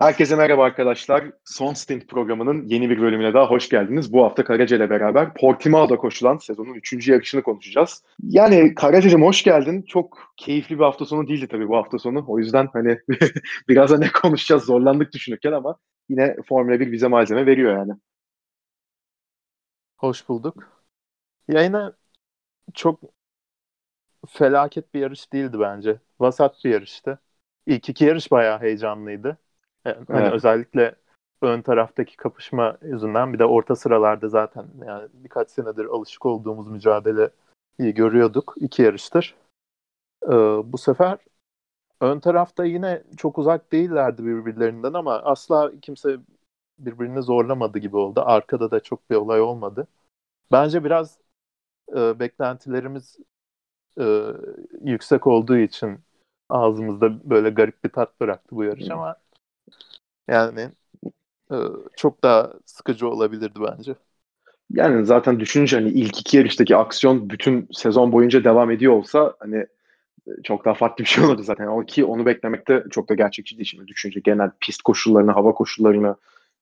Herkese merhaba arkadaşlar. Son Stint programının yeni bir bölümüne daha hoş geldiniz. Bu hafta Karaca ile beraber Portimao'da koşulan sezonun 3. yarışını konuşacağız. Yani Karaca'cığım hoş geldin. Çok keyifli bir hafta sonu değildi tabii bu hafta sonu. O yüzden hani biraz da ne konuşacağız zorlandık düşünürken ama yine Formula 1 bize malzeme veriyor yani. Hoş bulduk. Ya yine çok felaket bir yarış değildi bence. Vasat bir yarıştı. İlk iki yarış bayağı heyecanlıydı. Yani hani evet. özellikle ön taraftaki kapışma yüzünden bir de orta sıralarda zaten yani birkaç senedir alışık olduğumuz mücadeleyi görüyorduk iki yarıştır. Ee, bu sefer ön tarafta yine çok uzak değillerdi birbirlerinden ama asla kimse birbirini zorlamadı gibi oldu. Arkada da çok bir olay olmadı. Bence biraz e, beklentilerimiz e, yüksek olduğu için ağzımızda böyle garip bir tat bıraktı bu yarış ama yani e, çok daha sıkıcı olabilirdi bence. Yani zaten düşününce hani ilk iki yarıştaki aksiyon bütün sezon boyunca devam ediyor olsa hani e, çok daha farklı bir şey olurdu zaten. O ki onu beklemekte çok da gerçekçi değil şimdi düşünce genel pist koşullarını, hava koşullarını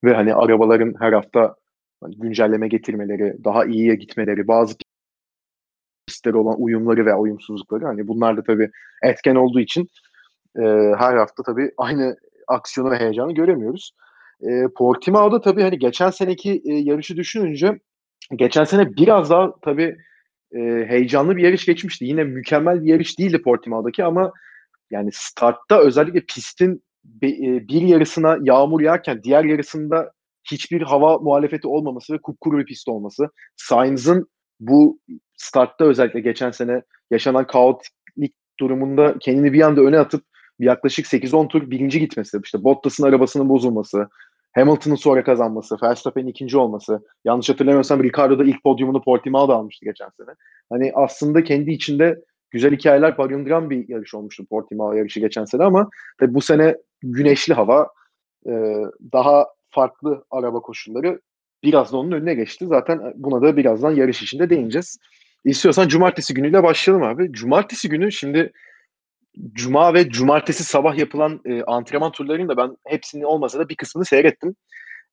ve hani arabaların her hafta hani güncelleme getirmeleri, daha iyiye gitmeleri, bazı pistlere olan uyumları ve uyumsuzlukları hani bunlar da tabii etken olduğu için e, her hafta tabii aynı aksiyonu ve heyecanı göremiyoruz. E, Portimao'da tabii hani geçen seneki e, yarışı düşününce geçen sene biraz daha tabii e, heyecanlı bir yarış geçmişti. Yine mükemmel bir yarış değildi Portimao'daki ama yani startta özellikle pistin be, e, bir yarısına yağmur yağarken diğer yarısında hiçbir hava muhalefeti olmaması ve kupkuru bir pist olması. Sainz'ın bu startta özellikle geçen sene yaşanan kaotiklik durumunda kendini bir anda öne atıp yaklaşık 8-10 tur birinci gitmesi, işte Bottas'ın arabasının bozulması, Hamilton'ın sonra kazanması, Verstappen'in ikinci olması. Yanlış hatırlamıyorsam Ricardo da ilk podyumunu Portimao'da almıştı geçen sene. Hani aslında kendi içinde güzel hikayeler barındıran bir yarış olmuştu Portimao yarışı geçen sene ama tabii bu sene güneşli hava, e, daha farklı araba koşulları biraz da onun önüne geçti. Zaten buna da birazdan yarış içinde değineceğiz. İstiyorsan cumartesi günüyle başlayalım abi. Cumartesi günü şimdi cuma ve cumartesi sabah yapılan e, antrenman turlarının da ben hepsini olmasa da bir kısmını seyrettim.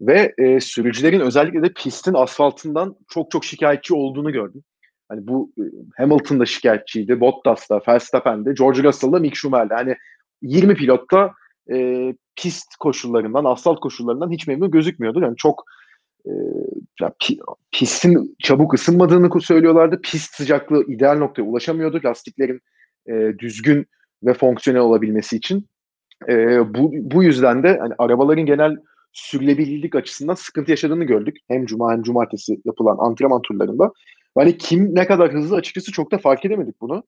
Ve e, sürücülerin özellikle de pistin asfaltından çok çok şikayetçi olduğunu gördüm. Hani bu e, Hamilton da şikayetçiydi, Bottas da, Verstappen de, George Russell da, Mick Schumacher. Hani 20 pilotta e, pist koşullarından, asfalt koşullarından hiç memnun gözükmüyordu. Yani çok e, ya, pistin çabuk ısınmadığını söylüyorlardı. Pist sıcaklığı ideal noktaya ulaşamıyordu. Lastiklerin e, düzgün ve fonksiyonel olabilmesi için. E, bu, bu yüzden de hani arabaların genel sürülebilirlik açısından sıkıntı yaşadığını gördük. Hem cuma hem cumartesi yapılan antrenman turlarında. Hani kim ne kadar hızlı açıkçası çok da fark edemedik bunu.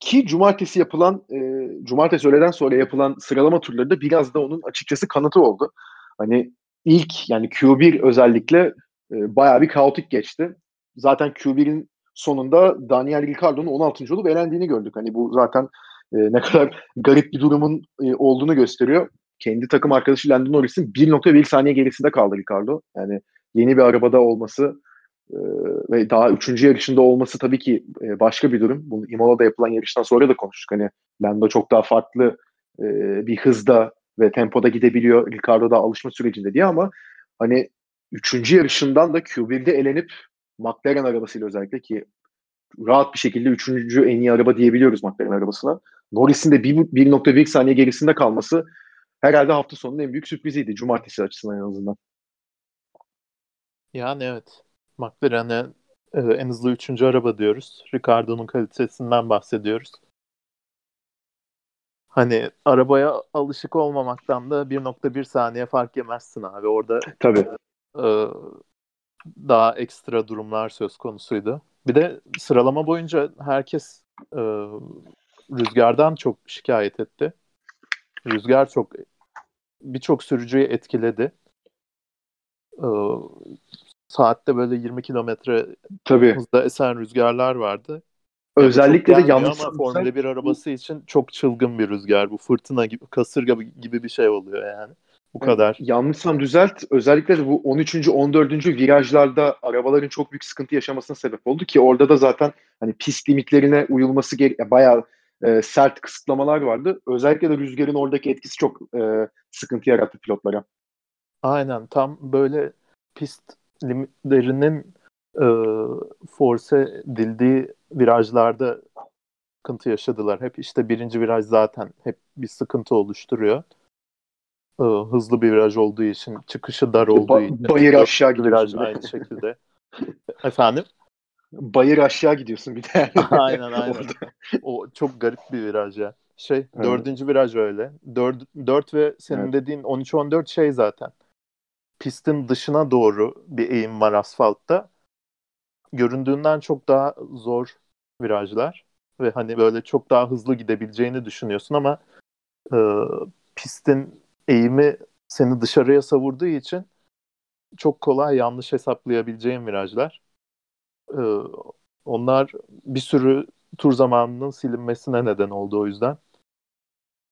Ki cumartesi yapılan, e, cumartesi öğleden sonra yapılan sıralama turları da biraz da onun açıkçası kanıtı oldu. Hani ilk yani Q1 özellikle e, bayağı bir kaotik geçti. Zaten Q1'in sonunda Daniel Ricciardo'nun 16. olup elendiğini gördük. Hani bu zaten e, ne kadar garip bir durumun e, olduğunu gösteriyor. Kendi takım arkadaşı Lando Norris'in 1.1 saniye gerisinde kaldı Ricardo. Yani yeni bir arabada olması e, ve daha üçüncü yarışında olması tabii ki e, başka bir durum. Bunu Imola'da yapılan yarıştan sonra da konuştuk. Hani Lando çok daha farklı e, bir hızda ve tempoda gidebiliyor. Ricardo da alışma sürecinde diye ama hani üçüncü yarışından da Q1'de elenip McLaren arabasıyla özellikle ki rahat bir şekilde üçüncü en iyi araba diyebiliyoruz McLaren arabasına. Norris'in de 1.1 saniye gerisinde kalması herhalde hafta sonunun en büyük sürpriziydi. Cumartesi açısından en azından. Yani evet. McLaren'e e, en hızlı üçüncü araba diyoruz. Ricardo'nun kalitesinden bahsediyoruz. Hani arabaya alışık olmamaktan da 1.1 saniye fark yemezsin abi. Orada Tabii. E, daha ekstra durumlar söz konusuydu. Bir de sıralama boyunca herkes e, rüzgardan çok şikayet etti. Rüzgar çok birçok sürücüyü etkiledi. Ee, saatte böyle 20 kilometre hızda esen rüzgarlar vardı. Özellikle yani de yanlış ama Formula 1 arabası için çok çılgın bir rüzgar bu. Fırtına gibi, kasırga gibi bir şey oluyor yani. Bu kadar. Yanlışsam düzelt. Özellikle de bu 13. 14. virajlarda arabaların çok büyük sıkıntı yaşamasına sebep oldu ki orada da zaten hani pist limitlerine uyulması gere- bayağı e, sert kısıtlamalar vardı. Özellikle de rüzgarın oradaki etkisi çok e, sıkıntı yarattı pilotlara. Aynen tam böyle pist limitlerinin e, force edildiği virajlarda sıkıntı yaşadılar. Hep işte birinci viraj zaten hep bir sıkıntı oluşturuyor. E, hızlı bir viraj olduğu için, çıkışı dar olduğu ba- için. Bayır aşağı viraj gidiyorsun. aynı şekilde. Efendim? Bayır aşağı gidiyorsun bir de. aynen aynen. o çok garip bir viraj ya. Şey evet. dördüncü viraj öyle. Dört, dört ve senin evet. dediğin 13-14 şey zaten. Pistin dışına doğru bir eğim var asfaltta. Göründüğünden çok daha zor virajlar. Ve hani böyle çok daha hızlı gidebileceğini düşünüyorsun ama e, pistin eğimi seni dışarıya savurduğu için çok kolay yanlış hesaplayabileceğin virajlar. E, onlar bir sürü tur zamanının silinmesine neden oldu o yüzden.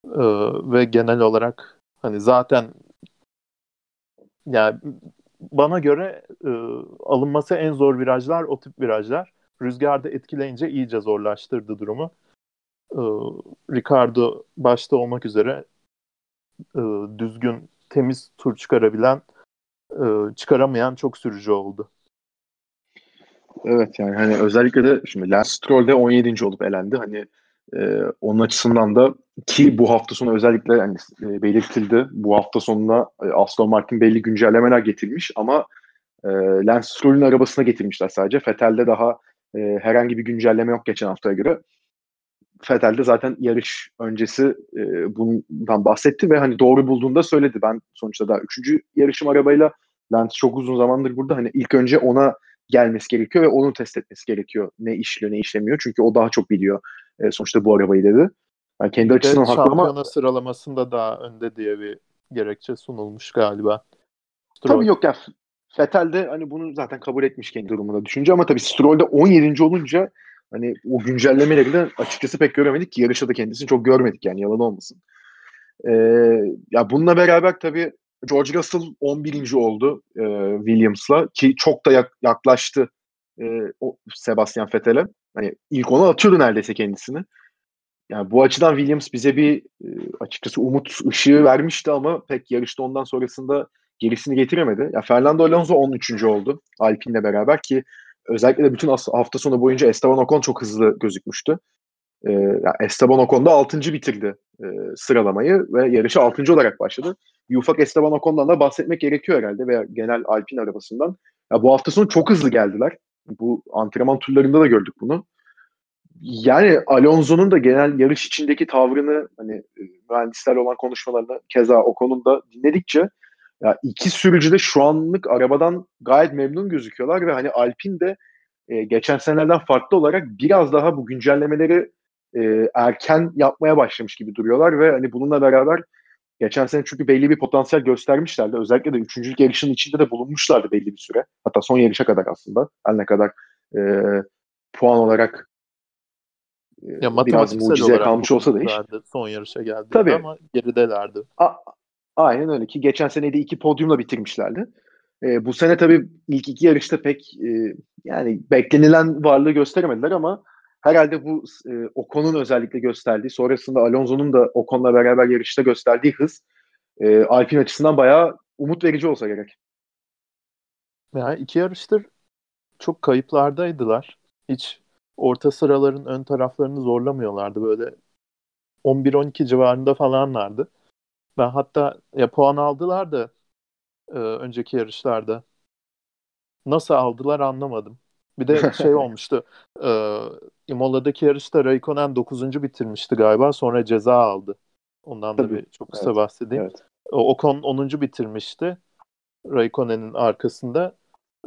Ee, ve genel olarak hani zaten yani bana göre e, alınması en zor virajlar o tip virajlar. Rüzgarda etkileyince iyice zorlaştırdı durumu. E, Ricardo başta olmak üzere e, düzgün, temiz tur çıkarabilen, e, çıkaramayan çok sürücü oldu. Evet yani hani özellikle de şimdi Lance Stroll de 17. olup elendi. Hani e, onun açısından da ki bu hafta sonu özellikle yani e, belirtildi. Bu hafta sonunda e, Aston Martin belli güncellemeler getirmiş ama e, Lance Stroll'ün arabasına getirmişler sadece. Vettel'de daha e, herhangi bir güncelleme yok geçen haftaya göre. Vettel zaten yarış öncesi e, bundan bahsetti ve hani doğru bulduğunda söyledi. Ben sonuçta daha üçüncü yarışım arabayla Lance çok uzun zamandır burada. Hani ilk önce ona gelmesi gerekiyor ve onu test etmesi gerekiyor. Ne işliyor ne işlemiyor. Çünkü o daha çok biliyor e, sonuçta bu arabayı dedi. Yani kendi bir açısından haklı ama... Şampiyona sıralamasında daha önde diye bir gerekçe sunulmuş galiba. Stroll. Tabii yok ya. Vettel de hani bunu zaten kabul etmiş kendi durumunda düşünce ama tabii Stroll'de 17. olunca hani o güncellemeleri de açıkçası pek göremedik ki yarışta da kendisini çok görmedik yani yalan olmasın. Ee, ya bununla beraber tabii George Russell 11. oldu e, Williams'la ki çok da yaklaştı e, o Sebastian Vettel'e. Hani ilk ona atıyordu neredeyse kendisini. Yani bu açıdan Williams bize bir e, açıkçası umut ışığı vermişti ama pek yarışta ondan sonrasında gerisini getiremedi. Ya Fernando Alonso 13. oldu Alpine'le beraber ki özellikle de bütün hafta sonu boyunca Esteban Ocon çok hızlı gözükmüştü. E, yani Esteban Ocon da 6. bitirdi e, sıralamayı ve yarışı 6. olarak başladı. Bir ufak Esteban Ocon'dan da bahsetmek gerekiyor herhalde veya genel Alpine arabasından. Ya bu hafta sonu çok hızlı geldiler. Bu antrenman turlarında da gördük bunu. Yani Alonso'nun da genel yarış içindeki tavrını hani e, mühendislerle olan konuşmalarını keza Ocon'un da dinledikçe ya iki sürücü de şu anlık arabadan gayet memnun gözüküyorlar ve hani Alpine de e, geçen senelerden farklı olarak biraz daha bu güncellemeleri e, erken yapmaya başlamış gibi duruyorlar ve hani bununla beraber geçen sene çünkü belli bir potansiyel göstermişlerdi. Özellikle de üçüncülük yarışının içinde de bulunmuşlardı belli bir süre. Hatta son yarışa kadar aslında. Her ne kadar e, puan olarak e, ya biraz mucize kalmış olsa da iş. Son yarışa geldi Tabii. ama geridelerdi. A- aynen öyle ki geçen sene de iki podyumla bitirmişlerdi. E, bu sene tabii ilk iki yarışta pek e, yani beklenilen varlığı gösteremediler ama herhalde bu e, Ocon'un özellikle gösterdiği, sonrasında Alonso'nun da Ocon'la beraber yarışta gösterdiği hız e, Alpine açısından bayağı umut verici olsa gerek. Ya iki yarıştır çok kayıplardaydılar. Hiç orta sıraların ön taraflarını zorlamıyorlardı. Böyle 11-12 civarında falanlardı. Ben hatta ya puan aldılar da e, önceki yarışlarda. Nasıl aldılar anlamadım. Bir de şey olmuştu. E, Imola'daki yarışta Raikkonen 9. bitirmişti galiba. Sonra ceza aldı. Ondan Tabii. da bir çok kısa evet. bahsedeyim. Evet. Ocon 10. bitirmişti. Raikkonen'in arkasında.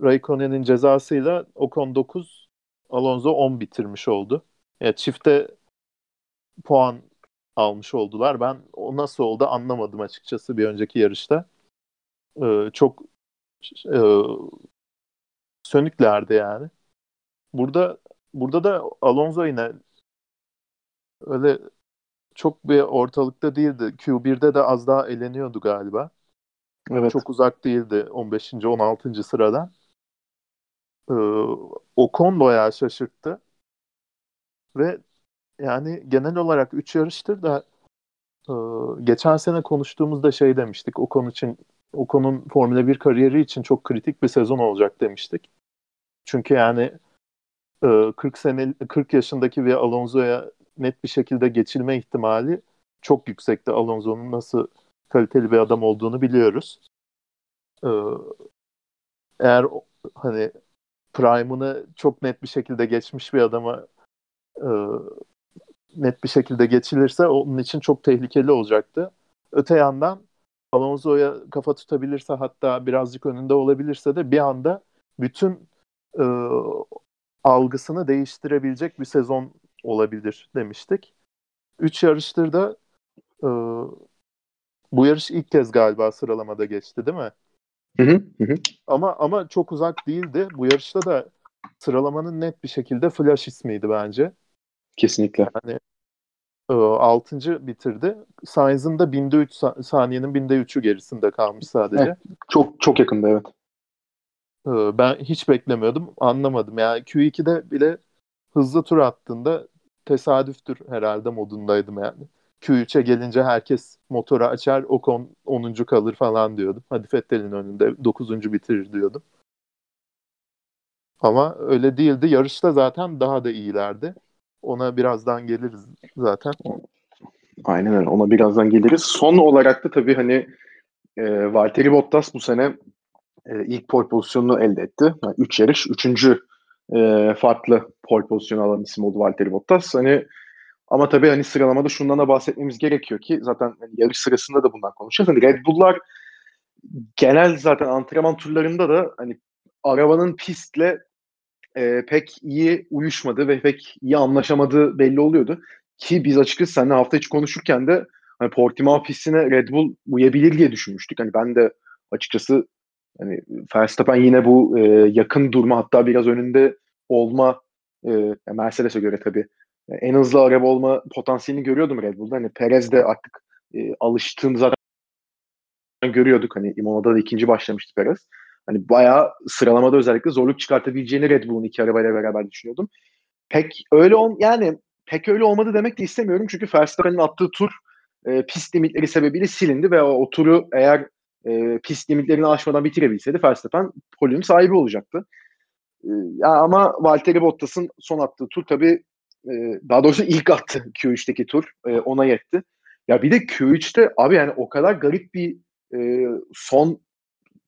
Raikkonen'in cezasıyla Ocon 9, Alonso 10 bitirmiş oldu. Yani çifte puan almış oldular. Ben o nasıl oldu anlamadım açıkçası bir önceki yarışta. Ee, çok e, sönüklerdi yani. Burada burada da Alonso yine öyle çok bir ortalıkta değildi. Q1'de de az daha eleniyordu galiba. Evet. Çok uzak değildi 15. 16. sıradan. Ee, Ocon bayağı şaşırttı. Ve yani genel olarak 3 yarıştır da e, geçen sene konuştuğumuzda şey demiştik. O konu için Ocon'un Formula 1 kariyeri için çok kritik bir sezon olacak demiştik. Çünkü yani 40 sene 40 yaşındaki bir Alonso'ya net bir şekilde geçilme ihtimali çok yüksekti. Alonso'nun nasıl kaliteli bir adam olduğunu biliyoruz. Eğer hani prime'ını çok net bir şekilde geçmiş bir adama net bir şekilde geçilirse onun için çok tehlikeli olacaktı. Öte yandan Alonso'ya kafa tutabilirse hatta birazcık önünde olabilirse de bir anda bütün e, algısını değiştirebilecek bir sezon olabilir demiştik. Üç yarıştır da e, bu yarış ilk kez galiba sıralamada geçti değil mi? Hı hı, hı. Ama ama çok uzak değildi. Bu yarışta da sıralamanın net bir şekilde Flash ismiydi bence. Kesinlikle. Yani e, 6. bitirdi. Sainz'ın da binde 3 saniyenin binde 3'ü gerisinde kalmış sadece. Evet, çok çok yakında evet. E, ben hiç beklemiyordum. Anlamadım. Yani Q2'de bile hızlı tur attığında tesadüftür herhalde modundaydım yani. Q3'e gelince herkes motoru açar, Ocon 10. kalır falan diyordum. Hadi Fettel'in önünde 9. bitirir diyordum. Ama öyle değildi. Yarışta zaten daha da iyilerdi. Ona birazdan geliriz zaten. Aynen öyle. Ona birazdan geliriz. Son olarak da tabii hani e, Valtteri Bottas bu sene e, ilk pole pozisyonunu elde etti. Yani üç yarış, üçüncü e, farklı pole pozisyonu alan isim oldu Valtteri Bottas. Hani ama tabii hani sıralamada şundan da bahsetmemiz gerekiyor ki zaten hani yarış sırasında da bundan konuşacağız. Hani Red Bull'lar genel zaten antrenman turlarında da hani arabanın pistle e, pek iyi uyuşmadı ve pek iyi anlaşamadığı belli oluyordu. Ki biz açıkçası seninle hafta içi konuşurken de hani Portimao pistine Red Bull uyabilir diye düşünmüştük. Hani ben de açıkçası hani Verstappen yine bu e, yakın durma hatta biraz önünde olma e, Mercedes'e göre tabii en hızlı araba olma potansiyelini görüyordum Red Bull'da. Hani Perez de artık e, alıştığını zaten görüyorduk. Hani Imola'da da ikinci başlamıştı Perez. Hani bayağı sıralamada özellikle zorluk çıkartabileceğini Red Bull'un iki arabayla beraber düşünüyordum. Pek öyle ol yani pek öyle olmadı demek de istemiyorum çünkü Verstappen'in attığı tur e, pist limitleri sebebiyle silindi ve o, o turu eğer e, pist limitlerini aşmadan bitirebilseydi Verstappen podyum sahibi olacaktı. E, ama Valtteri Bottas'ın son attığı tur tabii e, daha doğrusu ilk attı Q3'teki tur e, ona yetti. Ya bir de Q3'te abi yani o kadar garip bir e, son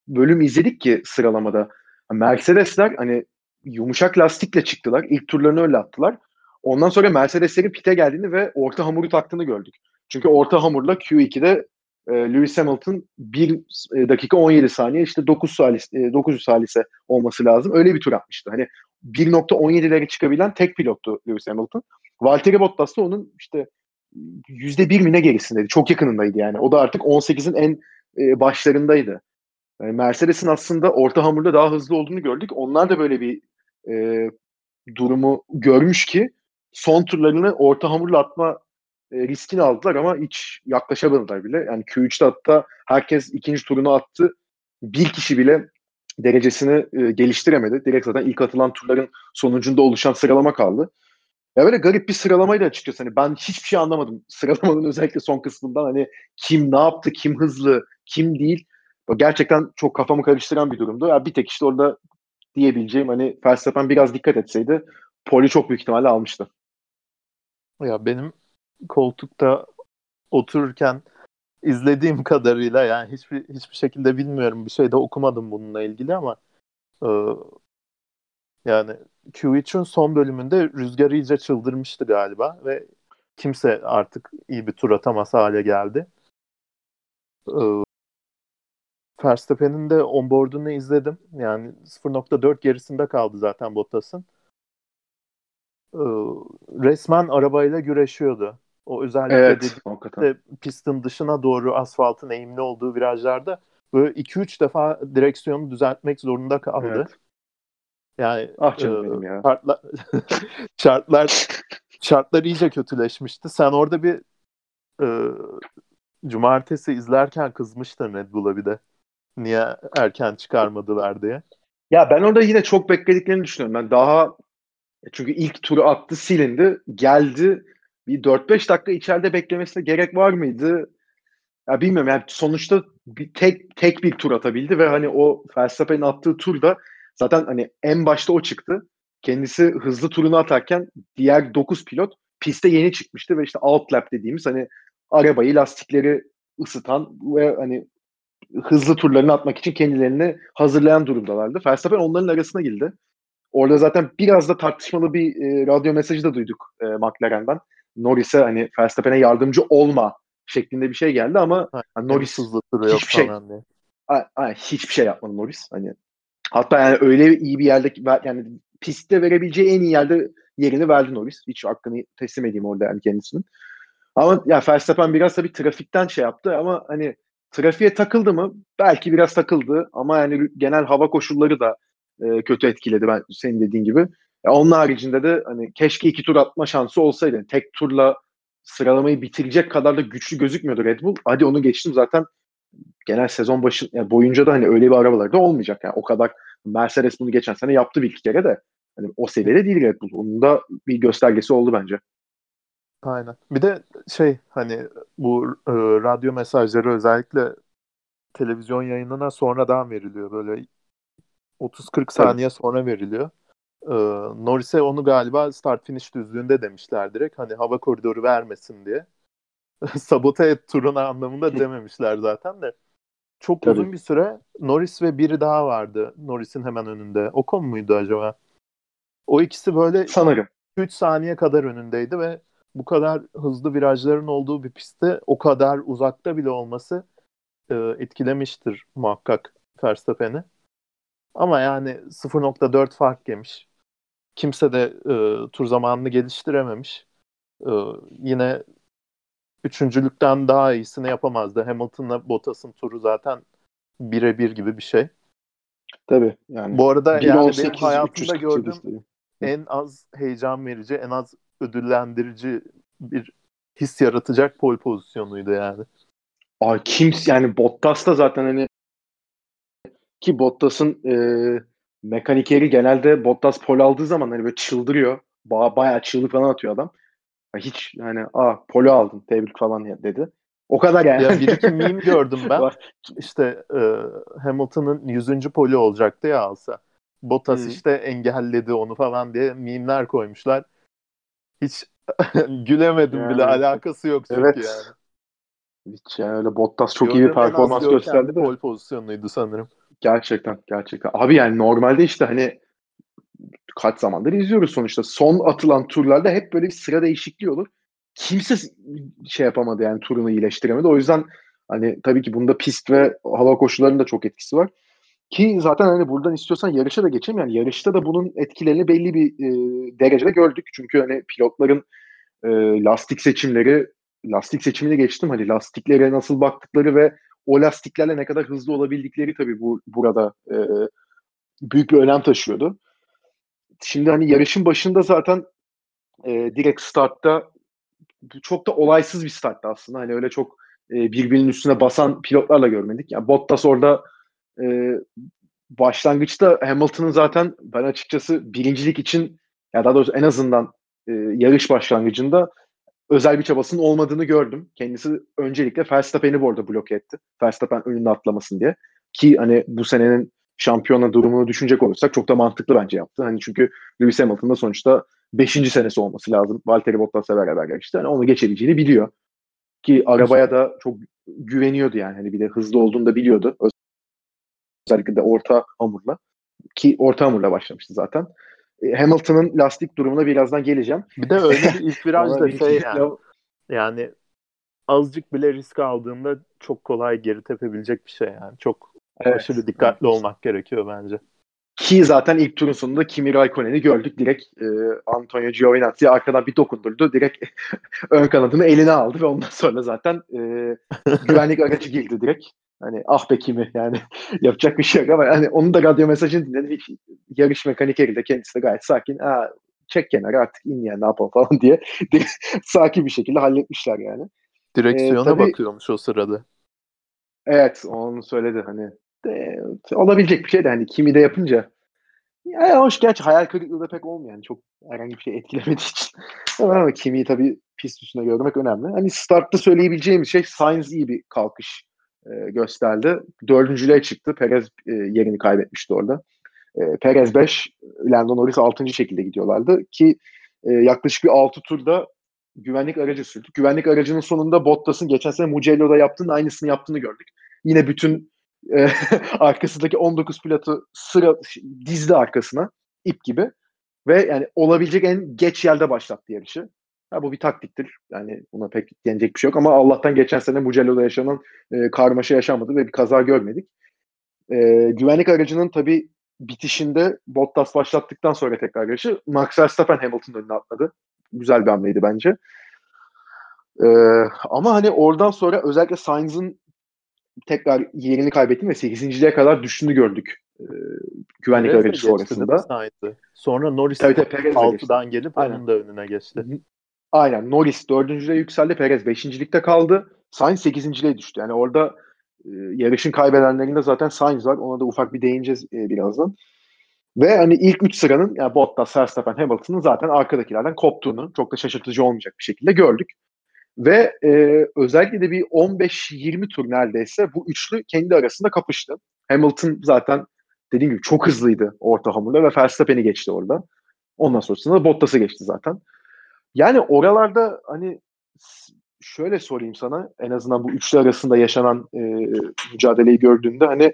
bölüm izledik ki sıralamada. Mercedesler hani yumuşak lastikle çıktılar. İlk turlarını öyle attılar. Ondan sonra Mercedeslerin pite geldiğini ve orta hamuru taktığını gördük. Çünkü orta hamurla Q2'de e, Lewis Hamilton 1 e, dakika 17 saniye işte 9 salise, e, 900 salise olması lazım. Öyle bir tur atmıştı. Hani 1.17'lere çıkabilen tek pilottu Lewis Hamilton. Valtteri Bottas da onun işte %1 mi gerisindeydi. Çok yakınındaydı yani. O da artık 18'in en e, başlarındaydı. Yani Mercedes'in aslında orta hamurda daha hızlı olduğunu gördük. Onlar da böyle bir e, durumu görmüş ki son turlarını orta hamurla atma e, riskini aldılar ama hiç yaklaşamadılar bile. Yani Q3'te hatta herkes ikinci turunu attı. Bir kişi bile derecesini e, geliştiremedi. Direkt zaten ilk atılan turların sonucunda oluşan sıralama kaldı. Ya böyle garip bir sıralamaydı açıkçası. Hani ben hiçbir şey anlamadım. Sıralamanın özellikle son kısmından hani kim ne yaptı, kim hızlı, kim değil. Gerçekten çok kafamı karıştıran bir durumdu. Ya bir tek işte orada diyebileceğim hani Verstappen biraz dikkat etseydi poli çok büyük ihtimalle almıştı. Ya benim koltukta otururken izlediğim kadarıyla yani hiçbir hiçbir şekilde bilmiyorum bir şey de okumadım bununla ilgili ama e, yani Q3'ün son bölümünde rüzgar iyice çıldırmıştı galiba ve kimse artık iyi bir tur atamaz hale geldi. E, Verstappen'in de onboard'unu izledim. Yani 0.4 gerisinde kaldı zaten Bottas'ın. Ee, resmen arabayla güreşiyordu. O özellikle evet, de pistin dışına doğru asfaltın eğimli olduğu virajlarda böyle 2-3 defa direksiyonu düzeltmek zorunda kaldı. Evet. Yani ah canım e, benim ya. Şartlar, şartlar şartlar iyice kötüleşmişti. Sen orada bir e, cumartesi izlerken kızmıştın Red Bull'a bir de. Niye erken çıkarmadılar diye. Ya ben orada yine çok beklediklerini düşünüyorum. Ben daha çünkü ilk turu attı silindi. Geldi bir 4-5 dakika içeride beklemesine gerek var mıydı? Ya bilmiyorum yani sonuçta bir tek tek bir tur atabildi ve hani o Verstappen'in attığı turda zaten hani en başta o çıktı. Kendisi hızlı turunu atarken diğer 9 pilot piste yeni çıkmıştı ve işte out lap dediğimiz hani arabayı lastikleri ısıtan ve hani hızlı turlarını atmak için kendilerini hazırlayan durumdalardı. Verstappen onların arasına girdi. Orada zaten biraz da tartışmalı bir e, radyo mesajı da duyduk e, McLaren'dan. Norris'e hani Verstappen'e yardımcı olma şeklinde bir şey geldi ama ha, hani Norris hiçbir şey diye. A, a, hiçbir şey yapmadı Norris. Hani hatta yani öyle iyi bir yerde yani pistte verebileceği en iyi yerde yerini verdi Norris. Hiç hakkını teslim edeyim orada yani kendisinin. Ama ya Verstappen biraz tabii trafikten şey yaptı ama hani trafiğe takıldı mı? Belki biraz takıldı ama yani genel hava koşulları da e, kötü etkiledi ben senin dediğin gibi. Ya onun haricinde de hani keşke iki tur atma şansı olsaydı. Tek turla sıralamayı bitirecek kadar da güçlü gözükmüyordu Red Bull. Hadi onu geçtim zaten genel sezon başı yani boyunca da hani öyle bir arabalarda olmayacak. Yani o kadar Mercedes bunu geçen sene yaptı bir iki kere de hani o seviyede değil Red Bull. Onun da bir göstergesi oldu bence. Aynen. Bir de şey hani bu e, radyo mesajları özellikle televizyon yayınına sonradan veriliyor. Böyle 30-40 saniye evet. sonra veriliyor. Ee, Norris'e onu galiba start finish düzlüğünde demişler direkt. Hani hava koridoru vermesin diye. Sabote et turuna anlamında dememişler zaten de. Çok Tabii. uzun bir süre Norris ve biri daha vardı. Norris'in hemen önünde. Ocon muydu acaba? O ikisi böyle sanırım 3 saniye kadar önündeydi ve bu kadar hızlı virajların olduğu bir pistte o kadar uzakta bile olması e, etkilemiştir muhakkak Verstappen'i. Ama yani 0.4 fark yemiş. Kimse de e, tur zamanını geliştirememiş. E, yine üçüncülükten daha iyisini yapamazdı. Hamilton'la Bottas'ın turu zaten birebir gibi bir şey. Tabii yani. Bu arada yani 18, benim hayatımda gördüğüm en az heyecan verici, en az ödüllendirici bir his yaratacak pol pozisyonuydu yani. Ay kim yani Bottas da zaten hani ki Bottas'ın e, mekanikeri genelde Bottas pol aldığı zaman hani böyle çıldırıyor. Ba bayağı çığlık falan atıyor adam. Hiç yani a polo aldın tebrik falan dedi. O kadar yani. Ya bir iki meme gördüm ben. İşte e, Hamilton'ın 100. poli olacaktı ya alsa. Bottas hmm. işte engelledi onu falan diye mimler koymuşlar. Hiç gülemedim yani, bile alakası yok çünkü evet. yani. Hiç yani öyle Bottas çok Gördüm, iyi bir performans gösterdi de. Pol pozisyonuydu sanırım. Gerçekten gerçekten. Abi yani normalde işte hani kaç zamandır izliyoruz sonuçta. Son atılan turlarda hep böyle bir sıra değişikliği olur. Kimse şey yapamadı yani turunu iyileştiremedi. O yüzden hani tabii ki bunda pist ve hava koşullarının da çok etkisi var. Ki zaten hani buradan istiyorsan yarışa da geçeyim. Yani yarışta da bunun etkilerini belli bir e, derecede gördük. Çünkü hani pilotların e, lastik seçimleri, lastik seçimini geçtim. Hani lastiklere nasıl baktıkları ve o lastiklerle ne kadar hızlı olabildikleri tabii bu burada e, büyük bir önem taşıyordu. Şimdi hani yarışın başında zaten e, direkt startta çok da olaysız bir starttı aslında. Hani öyle çok e, birbirinin üstüne basan pilotlarla görmedik. Yani Bottas orada e, başlangıçta Hamilton'ın zaten ben açıkçası birincilik için ya daha doğrusu en azından e, yarış başlangıcında özel bir çabasının olmadığını gördüm. Kendisi öncelikle Verstappen'i bu arada bloke etti. Verstappen önünde atlamasın diye. Ki hani bu senenin şampiyona durumunu düşünecek olursak çok da mantıklı bence yaptı. Hani çünkü Lewis Hamilton'da sonuçta 5. senesi olması lazım. Valtteri Bottas'la beraber yarıştı. Hani onu geçebileceğini biliyor. Ki arabaya da çok güveniyordu yani. Hani bir de hızlı olduğunu da biliyordu. Özellikle de orta hamurla. Ki orta hamurla başlamıştı zaten. E, Hamilton'ın lastik durumuna birazdan geleceğim. Bir de öyle bir ilk virajda şey yani. Yani azıcık bile risk aldığında çok kolay geri tepebilecek bir şey yani. Çok evet. aşırı dikkatli olmak gerekiyor bence. Ki zaten ilk turun sonunda Kimi Raikkonen'i gördük. Direkt e, Antonio Giovinazzi arkadan bir dokundurdu. Direkt ön kanadını eline aldı ve ondan sonra zaten e, güvenlik aracı girdi direkt. Hani ah be Kimi yani yapacak bir şey yok ama hani onun da radyo mesajını dinledim. Hiç, yarış mekanikeri de kendisi de gayet sakin. Aa, çek kenara artık in yani ne yapalım falan diye sakin bir şekilde halletmişler yani. Direksiyona ee, tabii, bakıyormuş o sırada. Evet onu söyledi hani de, olabilecek bir şey de hani kimi de yapınca Yani hoş gerçi hayal kırıklığı da pek olmuyor. Yani çok herhangi bir şey etkilemediği için. Ama kimiyi tabii pist üstünde görmek önemli. Hani startta söyleyebileceğim şey Sainz iyi bir kalkış e, gösterdi. Dördüncülüğe çıktı. Perez e, yerini kaybetmişti orada. E, Perez 5, Lando Norris 6. şekilde gidiyorlardı ki e, yaklaşık bir 6 turda güvenlik aracı sürdük. Güvenlik aracının sonunda Bottas'ın geçen sene Mugello'da yaptığının aynısını yaptığını gördük. Yine bütün e, arkasındaki 19 pilotu sıra dizdi arkasına ip gibi ve yani olabilecek en geç yerde başlattı yarışı. Ha, bu bir taktiktir. Yani buna pek denecek bir şey yok ama Allah'tan geçen sene Mugello'da yaşanan e, karmaşa yaşanmadı ve bir kaza görmedik. E, güvenlik aracının tabii bitişinde Bottas başlattıktan sonra tekrar yarışı Max Verstappen Hamilton'ın önüne atladı. Güzel bir hamleydi bence. Ee, ama hani oradan sonra özellikle Sainz'ın tekrar yerini kaybettiğini ve 8.liğe kadar düştüğünü gördük. Ee, güvenlik Perez aracı sonrasında. Sonra Norris Tabii tabii Perez de geçti. 6'dan gelip Aynen. onun da önüne geçti. Aynen. Norris dördüncülüğe yükseldi. Perez beşincilikte kaldı. Sainz sekizinciliğe düştü. Yani orada e, yarışın kaybedenlerinde zaten Sainz var. Ona da ufak bir değineceğiz e, birazdan. Ve hani ilk üç sıranın yani Bottas, Verstappen, Hamilton'ın zaten arkadakilerden koptuğunu çok da şaşırtıcı olmayacak bir şekilde gördük. Ve e, özellikle de bir 15-20 tur neredeyse bu üçlü kendi arasında kapıştı. Hamilton zaten dediğim gibi çok hızlıydı orta hamurda ve Verstappen'i geçti orada. Ondan sonrasında Bottas'ı geçti zaten. Yani oralarda hani şöyle sorayım sana en azından bu üçlü arasında yaşanan e, mücadeleyi gördüğünde hani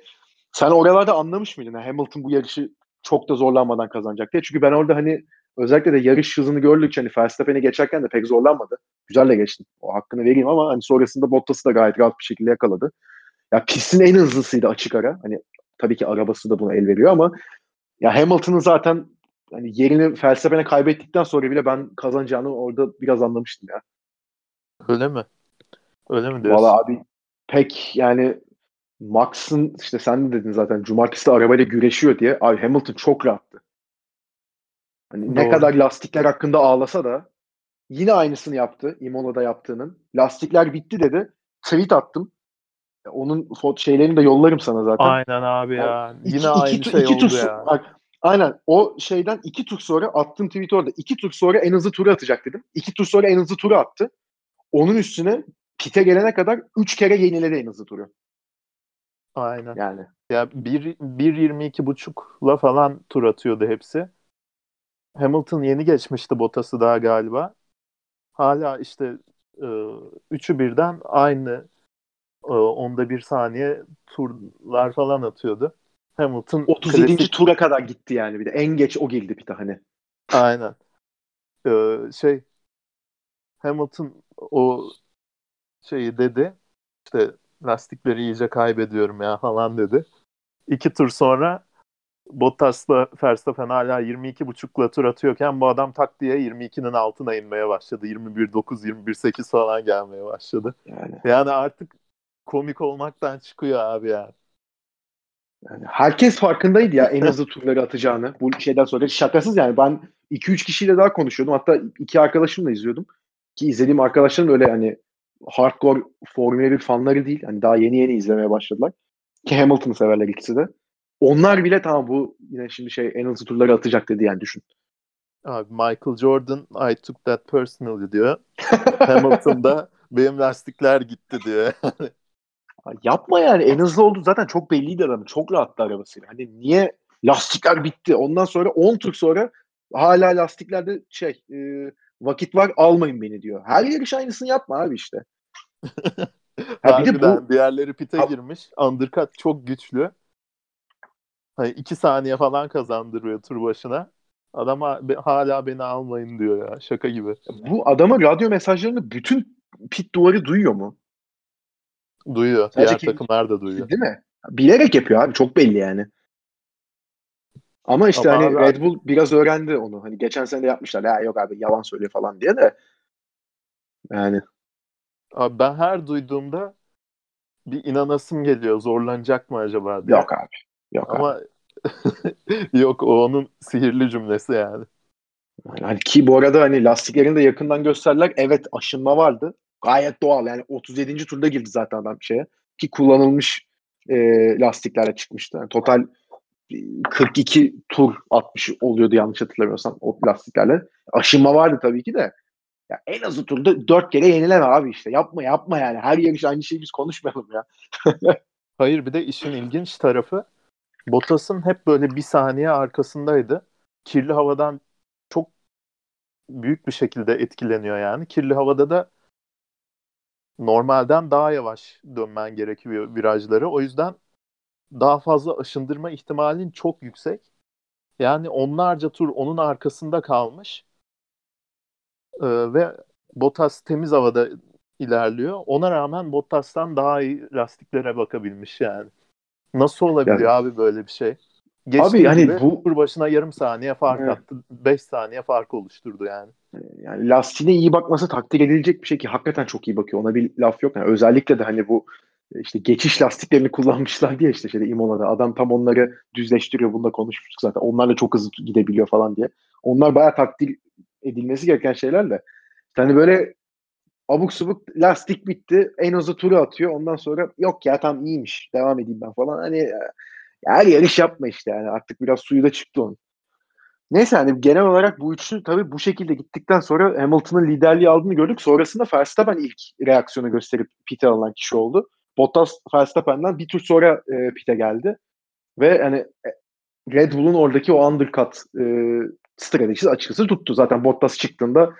sen oralarda anlamış mıydın? Hamilton bu yarışı çok da zorlanmadan kazanacak diye. Çünkü ben orada hani özellikle de yarış hızını gördükçe hani Verstappen'i geçerken de pek zorlanmadı. Güzel de geçti. O hakkını vereyim ama hani sonrasında Bottas'ı da gayet rahat bir şekilde yakaladı. Ya pistin en hızlısıydı açık ara. Hani tabii ki arabası da buna el veriyor ama ya Hamilton'ın zaten hani yerini Verstappen'e kaybettikten sonra bile ben kazanacağını orada biraz anlamıştım ya. Öyle mi? Öyle mi diyorsun? Valla abi pek yani Max'ın işte sen de dedin zaten cumartesi de arabayla güreşiyor diye. Abi Hamilton çok rahattı. Hani ne kadar lastikler hakkında ağlasa da yine aynısını yaptı Imola'da yaptığının. Lastikler bitti dedi. Tweet attım. Onun fot şeylerini de yollarım sana zaten. Aynen abi ya. İki- Yine aynı tu- şey iki oldu tur ya. Bak, aynen o şeyden iki tur sonra attım tweet orada. İki tur sonra en hızlı turu atacak dedim. İki tur sonra en hızlı turu attı. Onun üstüne pite gelene kadar üç kere yeniledi en hızlı turu. Aynen. Yani. Ya 1 1.22 buçukla falan tur atıyordu hepsi. Hamilton yeni geçmişti Bottas'ı daha galiba. Hala işte e, üçü birden aynı e, onda bir saniye turlar falan atıyordu. Hamilton 37. klasik- tura kadar gitti yani bir de. En geç o girdi pite hani. Aynen. Ee, şey Hamilton o şeyi dedi. İşte lastikleri iyice kaybediyorum ya falan dedi. İki tur sonra Bottas'la Verstappen hala 22.5'la tur atıyorken bu adam tak diye 22'nin altına inmeye başladı. 21.9, 21.8 falan gelmeye başladı. Yani, Yani artık komik olmaktan çıkıyor abi ya. Yani herkes farkındaydı ya en hızlı turları atacağını. Bu şeyden sonra şakasız yani ben 2-3 kişiyle daha konuşuyordum. Hatta iki arkadaşımla izliyordum. Ki izlediğim arkadaşlarım öyle hani hardcore Formula 1 fanları değil. Hani daha yeni yeni izlemeye başladılar. Ki Hamilton'ı severler ikisi de. Onlar bile tamam bu yine şimdi şey en hızlı turları atacak dedi yani düşün. Abi Michael Jordan I took that personally diyor. Hamilton da benim lastikler gitti diyor. Yapma yani en hızlı oldu zaten çok belliydi adamın. Çok rahattı arabasıyla. Hani niye lastikler bitti. Ondan sonra 10 tur sonra hala lastiklerde şey e, vakit var almayın beni diyor. Her yarış aynısını yapma abi işte. Ha bir de bu diğerleri pite Ab- girmiş. Undercut çok güçlü. Hani iki saniye falan kazandırıyor tur başına. Adam ha- hala beni almayın diyor ya. Şaka gibi. bu adamın radyo mesajlarını bütün pit duvarı duyuyor mu? Duyuyor. Sadece Diğer ki- takımlar da duyuyor. Değil mi? Bilerek yapıyor abi çok belli yani. Ama işte Ama hani abi- Red Bull biraz öğrendi onu. Hani geçen sene de yapmışlar. Ya yok abi yalan söylüyor falan diye de. Yani Abi ben her duyduğumda bir inanasım geliyor. Zorlanacak mı acaba diye. yok abi. Yok abi. Ama yok o onun sihirli cümlesi yani. Yani hani ki bu arada hani lastiklerini de yakından gösterdiler. Evet aşınma vardı. Gayet doğal. Yani 37. turda girdi zaten adam şeye. Ki kullanılmış e, lastiklerle çıkmıştı. Yani total 42 tur atmış oluyordu yanlış hatırlamıyorsam o lastiklerle. Aşınma vardı tabii ki de. Ya en azı turda 4 kere yenileme abi işte. Yapma yapma yani. Her yarış aynı şeyi biz konuşmayalım ya. Hayır bir de işin ilginç tarafı Bottas'ın hep böyle bir saniye arkasındaydı. Kirli havadan çok büyük bir şekilde etkileniyor yani. Kirli havada da normalden daha yavaş dönmen gerekiyor virajları. O yüzden daha fazla aşındırma ihtimalin çok yüksek. Yani onlarca tur onun arkasında kalmış. Ee, ve Bottas temiz havada ilerliyor. Ona rağmen Bottas'tan daha iyi lastiklere bakabilmiş yani. Nasıl olabiliyor yani, abi böyle bir şey? Geçtiği abi yani bu tur başına yarım saniye fark evet. attı. 5 saniye fark oluşturdu yani. Yani lastiğine iyi bakması takdir edilecek bir şey ki hakikaten çok iyi bakıyor. Ona bir laf yok. Yani özellikle de hani bu işte geçiş lastiklerini kullanmışlar diye işte şeyde Imola'da adam tam onları düzleştiriyor. Bunda konuşmuştuk zaten. Onlarla çok hızlı gidebiliyor falan diye. Onlar bayağı takdir edilmesi gereken şeyler de. Yani böyle abuk subuk lastik bitti. En hızlı turu atıyor. Ondan sonra yok ya tam iyiymiş. Devam edeyim ben falan. Hani ya, her yarış yapma işte yani. Artık biraz suyu da çıktı onun. Neyse hani genel olarak bu üçlü tabii bu şekilde gittikten sonra Hamilton'ın liderliği aldığını gördük. Sonrasında Verstappen ilk reaksiyonu gösterip pite alınan kişi oldu. Bottas Verstappen'den bir tur sonra e, pite geldi. Ve hani e, Red Bull'un oradaki o undercut e, stratejisi açıkçası tuttu. Zaten Bottas çıktığında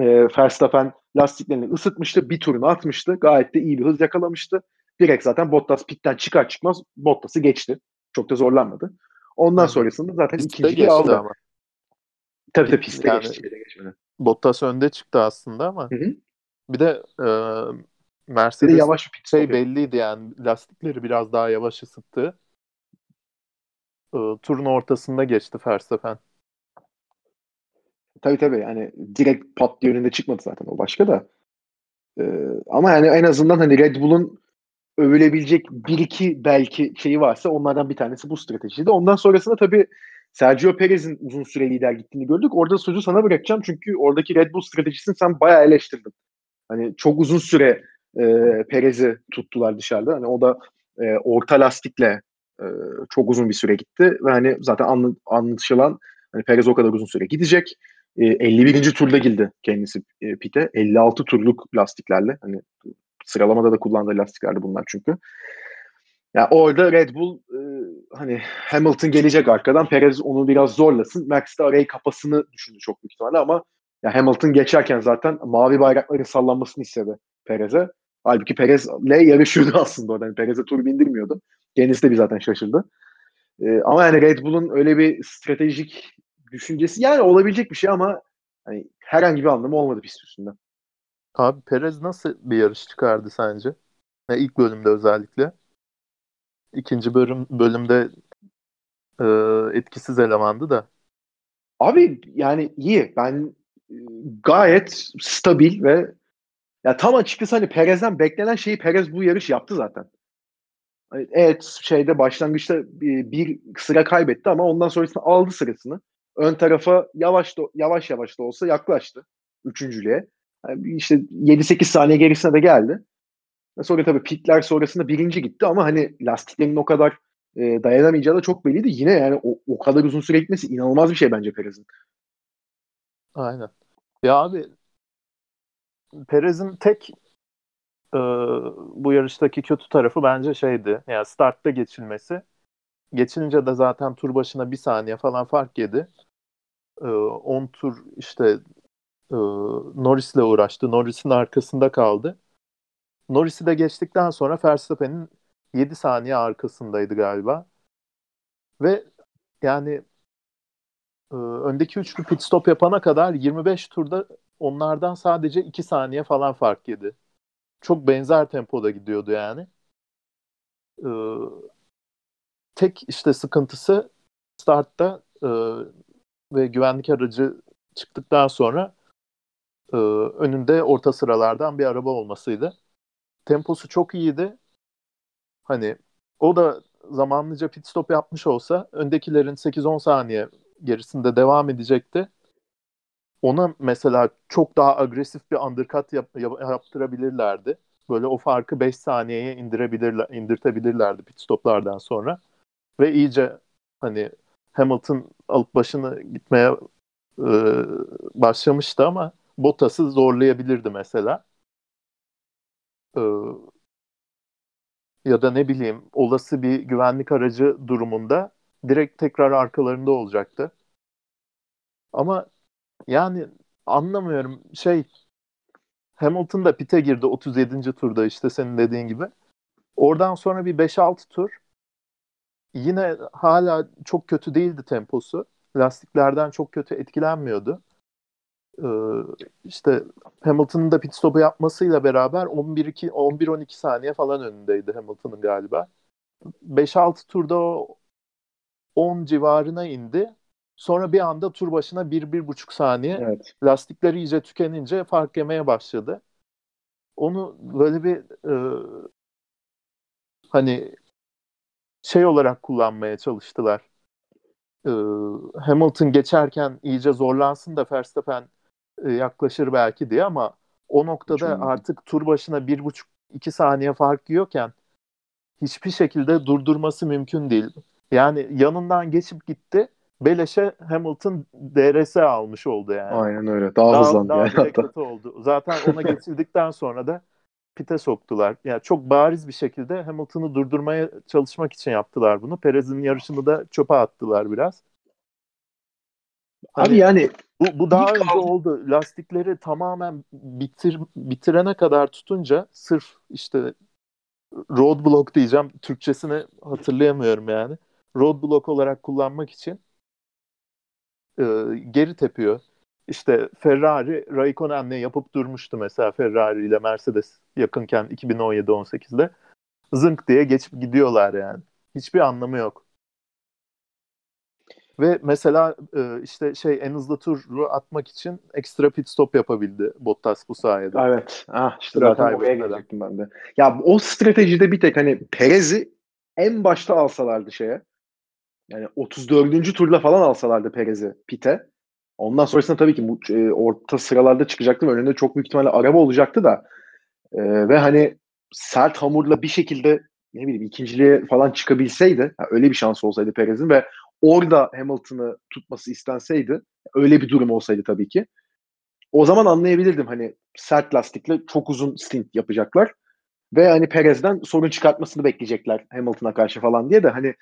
e, Verstappen lastiklerini ısıtmıştı. Bir turunu atmıştı. Gayet de iyi bir hız yakalamıştı. Direkt zaten Bottas pitten çıkar çıkmaz Bottas'ı geçti. Çok da zorlanmadı. Ondan sonrasında zaten ikinciyi aldı. Ama. Tabii tabii pistte yani, geçti. Geçmedi. Bottas önde çıktı aslında ama Hı-hı. bir de e, Mercedes yavaş bir şey belliydi yani lastikleri biraz daha yavaş ısıttı. E, turun ortasında geçti Verstappen. Tabii tabii yani direkt pat diye önünde çıkmadı zaten o başka da. Ee, ama yani en azından hani Red Bull'un övülebilecek bir iki belki şeyi varsa onlardan bir tanesi bu stratejiydi. Ondan sonrasında tabii Sergio Perez'in uzun süre lider gittiğini gördük. Orada sözü sana bırakacağım çünkü oradaki Red Bull stratejisini sen bayağı eleştirdin. Hani çok uzun süre e, Perez'i tuttular dışarıda. Hani o da e, orta lastikle e, çok uzun bir süre gitti ve hani zaten anlı, anlaşılan hani Perez o kadar uzun süre gidecek. 51. E, turda girdi kendisi e, pite. 56 turluk lastiklerle. Hani sıralamada da kullandığı lastiklerdi bunlar çünkü. Ya yani orada Red Bull e, hani Hamilton gelecek arkadan Perez onu biraz zorlasın. Max de arayı kapasını düşündü çok büyük ihtimalle ama ya Hamilton geçerken zaten mavi bayrakların sallanmasını istedi Perez'e. Halbuki Perez'le yarışıyordu aslında orada. Yani Perez'e tur bindirmiyordu. Kendisi de bir zaten şaşırdı. Ee, ama yani Red Bull'un öyle bir stratejik düşüncesi yani olabilecek bir şey ama hani herhangi bir anlamı olmadı pist üstünde. Abi Perez nasıl bir yarış çıkardı sence? Yani ilk bölümde özellikle. İkinci bölüm bölümde e, etkisiz elemandı da. Abi yani iyi. Ben e, gayet stabil ve ya tam açıkçası hani Perez'den beklenen şeyi Perez bu yarış yaptı zaten. Hani evet şeyde başlangıçta bir sıra kaybetti ama ondan sonrasında aldı sırasını. Ön tarafa yavaş da, yavaş yavaş da olsa yaklaştı üçüncülüğe. Yani işte 7-8 saniye gerisine de geldi. Sonra tabii pitler sonrasında birinci gitti ama hani lastiklerinin o kadar e, dayanamayacağı da çok belliydi. Yine yani o, o kadar uzun süre gitmesi inanılmaz bir şey bence Perez'in. Aynen. Ya abi Perez'in tek e, bu yarıştaki kötü tarafı bence şeydi. Yani startta geçilmesi. Geçince de zaten tur başına bir saniye falan fark yedi. 10 e, tur işte e, Norris'le uğraştı. Norris'in arkasında kaldı. Norris'i de geçtikten sonra Verstappen'in 7 saniye arkasındaydı galiba. Ve yani e, öndeki üçlü pit stop yapana kadar 25 turda onlardan sadece 2 saniye falan fark yedi. Çok benzer tempoda gidiyordu yani. E, tek işte sıkıntısı startta e, ve güvenlik aracı çıktıktan sonra e, önünde orta sıralardan bir araba olmasıydı. Temposu çok iyiydi. Hani o da zamanlıca pit stop yapmış olsa öndekilerin 8-10 saniye gerisinde devam edecekti. Ona mesela çok daha agresif bir undercut yap, yap, yaptırabilirlerdi. Böyle o farkı 5 saniyeye indirebilirler, indirtebilirlerdi pit stoplardan sonra. Ve iyice Hani Hamilton alıp başını gitmeye e, başlamıştı ama Bottas'ı zorlayabilirdi mesela. E, ya da ne bileyim olası bir güvenlik aracı durumunda direkt tekrar arkalarında olacaktı. Ama yani anlamıyorum şey Hamilton da pite girdi 37. turda işte senin dediğin gibi. Oradan sonra bir 5-6 tur yine hala çok kötü değildi temposu. Lastiklerden çok kötü etkilenmiyordu. Ee, işte Hamilton'ın da pit stopu yapmasıyla beraber 11-12 saniye falan önündeydi Hamilton'ın galiba. 5-6 turda o 10 civarına indi. Sonra bir anda tur başına 1-1,5 saniye evet. lastikleri iyice tükenince fark yemeye başladı. Onu böyle bir e, hani şey olarak kullanmaya çalıştılar. E, Hamilton geçerken iyice zorlansın da Verstappen e, yaklaşır belki diye ama o noktada Çok artık tur başına 1,5-2 saniye fark yiyorken hiçbir şekilde durdurması mümkün değil. Yani yanından geçip gitti beleşe Hamilton DRS almış oldu yani. Aynen öyle. Daha, daha hızlandı daha yani hatta. oldu. Zaten ona geçildikten sonra da pite soktular. Yani çok bariz bir şekilde Hamilton'ı durdurmaya çalışmak için yaptılar bunu. Perez'in yarışını da çöpe attılar biraz. Hani Abi yani bu, bu daha önce kaldı. oldu. Lastikleri tamamen bitir bitirene kadar tutunca sırf işte roadblock diyeceğim. Türkçesini hatırlayamıyorum yani. Roadblock olarak kullanmak için e, geri tepiyor. İşte Ferrari Raikkonen'le yapıp durmuştu mesela Ferrari ile Mercedes yakınken 2017-18'de. Zınk diye geçip gidiyorlar yani. Hiçbir anlamı yok. Ve mesela e, işte şey en hızlı turu atmak için ekstra pit stop yapabildi Bottas bu sayede. Evet. Ah işte zaten oraya gelecektim ben de. Ya o stratejide bir tek hani Perez'i en başta alsalardı şeye yani 34. turla falan alsalardı Perez'i pite. Ondan sonrasında tabii ki e, orta sıralarda çıkacaktım. Önünde çok büyük ihtimalle araba olacaktı da. E, ve hani sert hamurla bir şekilde ne bileyim ikinciliğe falan çıkabilseydi, yani öyle bir şans olsaydı Perez'in ve orada Hamilton'ı tutması istenseydi, öyle bir durum olsaydı tabii ki. O zaman anlayabilirdim hani sert lastikle çok uzun stint yapacaklar ve hani Perez'den sorun çıkartmasını bekleyecekler Hamilton'a karşı falan diye de hani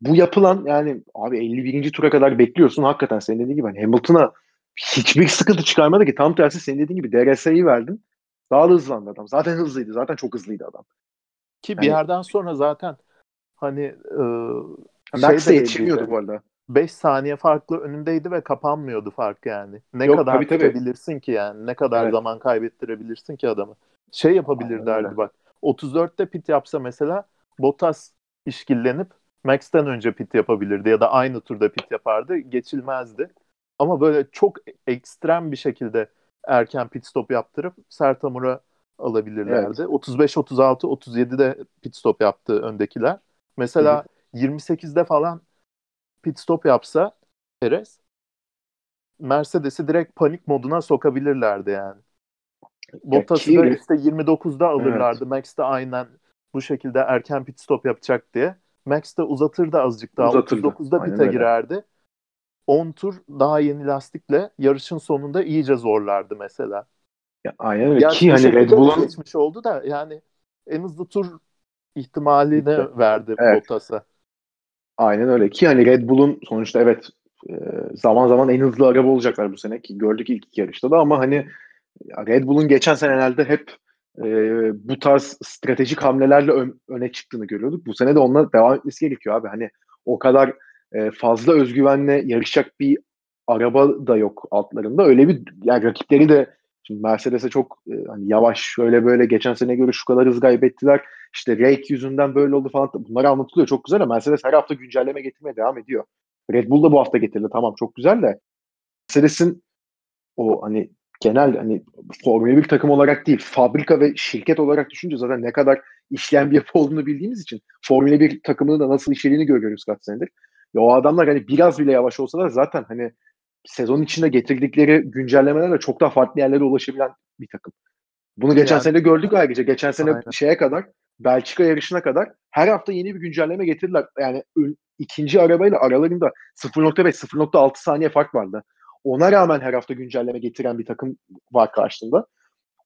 bu yapılan yani abi 51. tura kadar bekliyorsun. Hakikaten senin dediğin gibi hani Hamilton'a hiçbir sıkıntı çıkarmadı ki. Tam tersi senin dediğin gibi DRS'yi verdin. Daha da hızlandı adam. Zaten hızlıydı. Zaten çok hızlıydı adam. Ki yani, bir yerden sonra zaten hani e, Max şey de yetişemiyordu bu arada. 5 saniye farklı önündeydi ve kapanmıyordu fark yani. Ne Yok, kadar tabii, tutabilirsin ki yani. Ne kadar evet. zaman kaybettirebilirsin ki adamı. Şey yapabilirlerdi bak. 34'te pit yapsa mesela Bottas işkillenip Max'ten önce pit yapabilirdi ya da aynı turda pit yapardı. Geçilmezdi. Ama böyle çok ekstrem bir şekilde erken pit stop yaptırıp sert hamura alabilirlerdi. Evet. 35 36 37'de pit stop yaptı öndekiler. Mesela Hı-hı. 28'de falan pit stop yapsa Perez Mercedes'i direkt panik moduna sokabilirlerdi yani. Bottas'ı da işte 29'da alırlardı. Evet. Max de aynen bu şekilde erken pit stop yapacak diye. Max de uzatırdı azıcık daha. Uzatırdı. 39'da pite girerdi. 10 tur daha yeni lastikle yarışın sonunda iyice zorlardı mesela. Ya, aynen öyle. Ki hani Red Bull'un geçmiş oldu da yani en hızlı tur ihtimalini verdi evet. Bottas'a. Aynen öyle. Ki hani Red Bull'un sonuçta evet e, zaman zaman en hızlı araba olacaklar bu sene ki gördük ilk iki yarışta da ama hani Red Bull'un geçen senelerde hep e, bu tarz stratejik hamlelerle ön, öne çıktığını görüyorduk. Bu sene de onunla devam etmesi gerekiyor abi. Hani o kadar e, fazla özgüvenle yarışacak bir araba da yok altlarında. Öyle bir yani rakipleri de şimdi Mercedes'e çok e, hani yavaş şöyle böyle geçen sene göre şu kadar hız kaybettiler. İşte rake yüzünden böyle oldu falan. Bunlar anlatılıyor çok güzel ama Mercedes her hafta güncelleme getirmeye devam ediyor. Red Bull da bu hafta getirdi tamam çok güzel de Mercedes'in o hani genel hani Formula 1 takım olarak değil fabrika ve şirket olarak düşünce zaten ne kadar işleyen bir yapı olduğunu bildiğimiz için Formula 1 takımının da nasıl işlediğini görüyoruz kaç senedir. Ya o adamlar hani biraz bile yavaş olsalar zaten hani sezon içinde getirdikleri güncellemelerle çok daha farklı yerlere ulaşabilen bir takım. Bunu geçen yani, sene gördük ayrıca. Geçen sene aynen. şeye kadar Belçika yarışına kadar her hafta yeni bir güncelleme getirdiler. Yani ikinci arabayla aralarında 0.5 0.6 saniye fark vardı. Ona rağmen her hafta güncelleme getiren bir takım var karşında.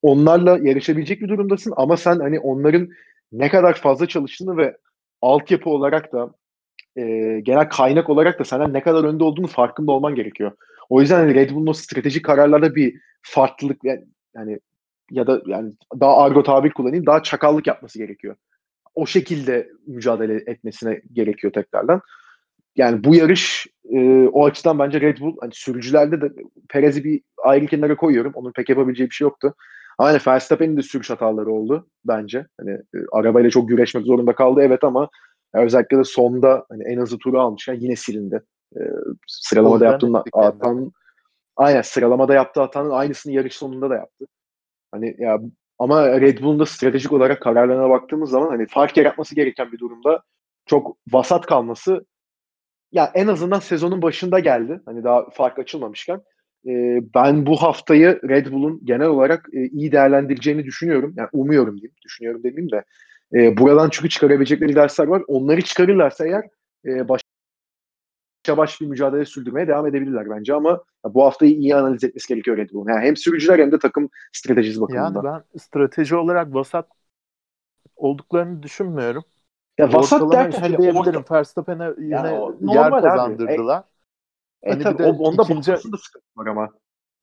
Onlarla yarışabilecek bir durumdasın ama sen hani onların ne kadar fazla çalıştığını ve altyapı olarak da e, genel kaynak olarak da senden ne kadar önde olduğunu farkında olman gerekiyor. O yüzden hani Red Bull'un o stratejik kararlarda bir farklılık yani, yani ya da yani daha argo tabir kullanayım daha çakallık yapması gerekiyor. O şekilde mücadele etmesine gerekiyor tekrardan. Yani bu yarış e, o açıdan bence Red Bull hani sürücülerde de Perez'i bir ayrı kenara koyuyorum. Onun pek yapabileceği bir şey yoktu. Hani Verstappen'in de sürüş hataları oldu bence. Hani e, arabayla çok güreşmek zorunda kaldı evet ama özellikle de sonda hani en hızlı turu almışken yine silindi. E, sıralamada yaptığında hatan aynen sıralamada yaptığı hatanın aynısını yarış sonunda da yaptı. Hani ya ama Red Bull'un da stratejik olarak kararlarına baktığımız zaman hani fark yaratması gereken bir durumda çok vasat kalması ya en azından sezonun başında geldi. Hani daha fark açılmamışken. E, ben bu haftayı Red Bull'un genel olarak e, iyi değerlendireceğini düşünüyorum. Yani umuyorum diyeyim. Düşünüyorum demeyeyim de. E, buradan çünkü çıkarabilecekleri dersler var. Onları çıkarırlarsa eğer e, baş baş bir mücadele sürdürmeye devam edebilirler bence ama bu haftayı iyi analiz etmesi gerekiyor Red Bull'un. Yani hem sürücüler hem de takım stratejisi bakımından. Yani ben strateji olarak vasat olduklarını düşünmüyorum. Ya vasat derken hani. Orta... Verstappen'e yine ya, yer kazandırdılar. E, e, hani tabii, o, onda ikinci... Bottas'ın da sıkıntı var ama.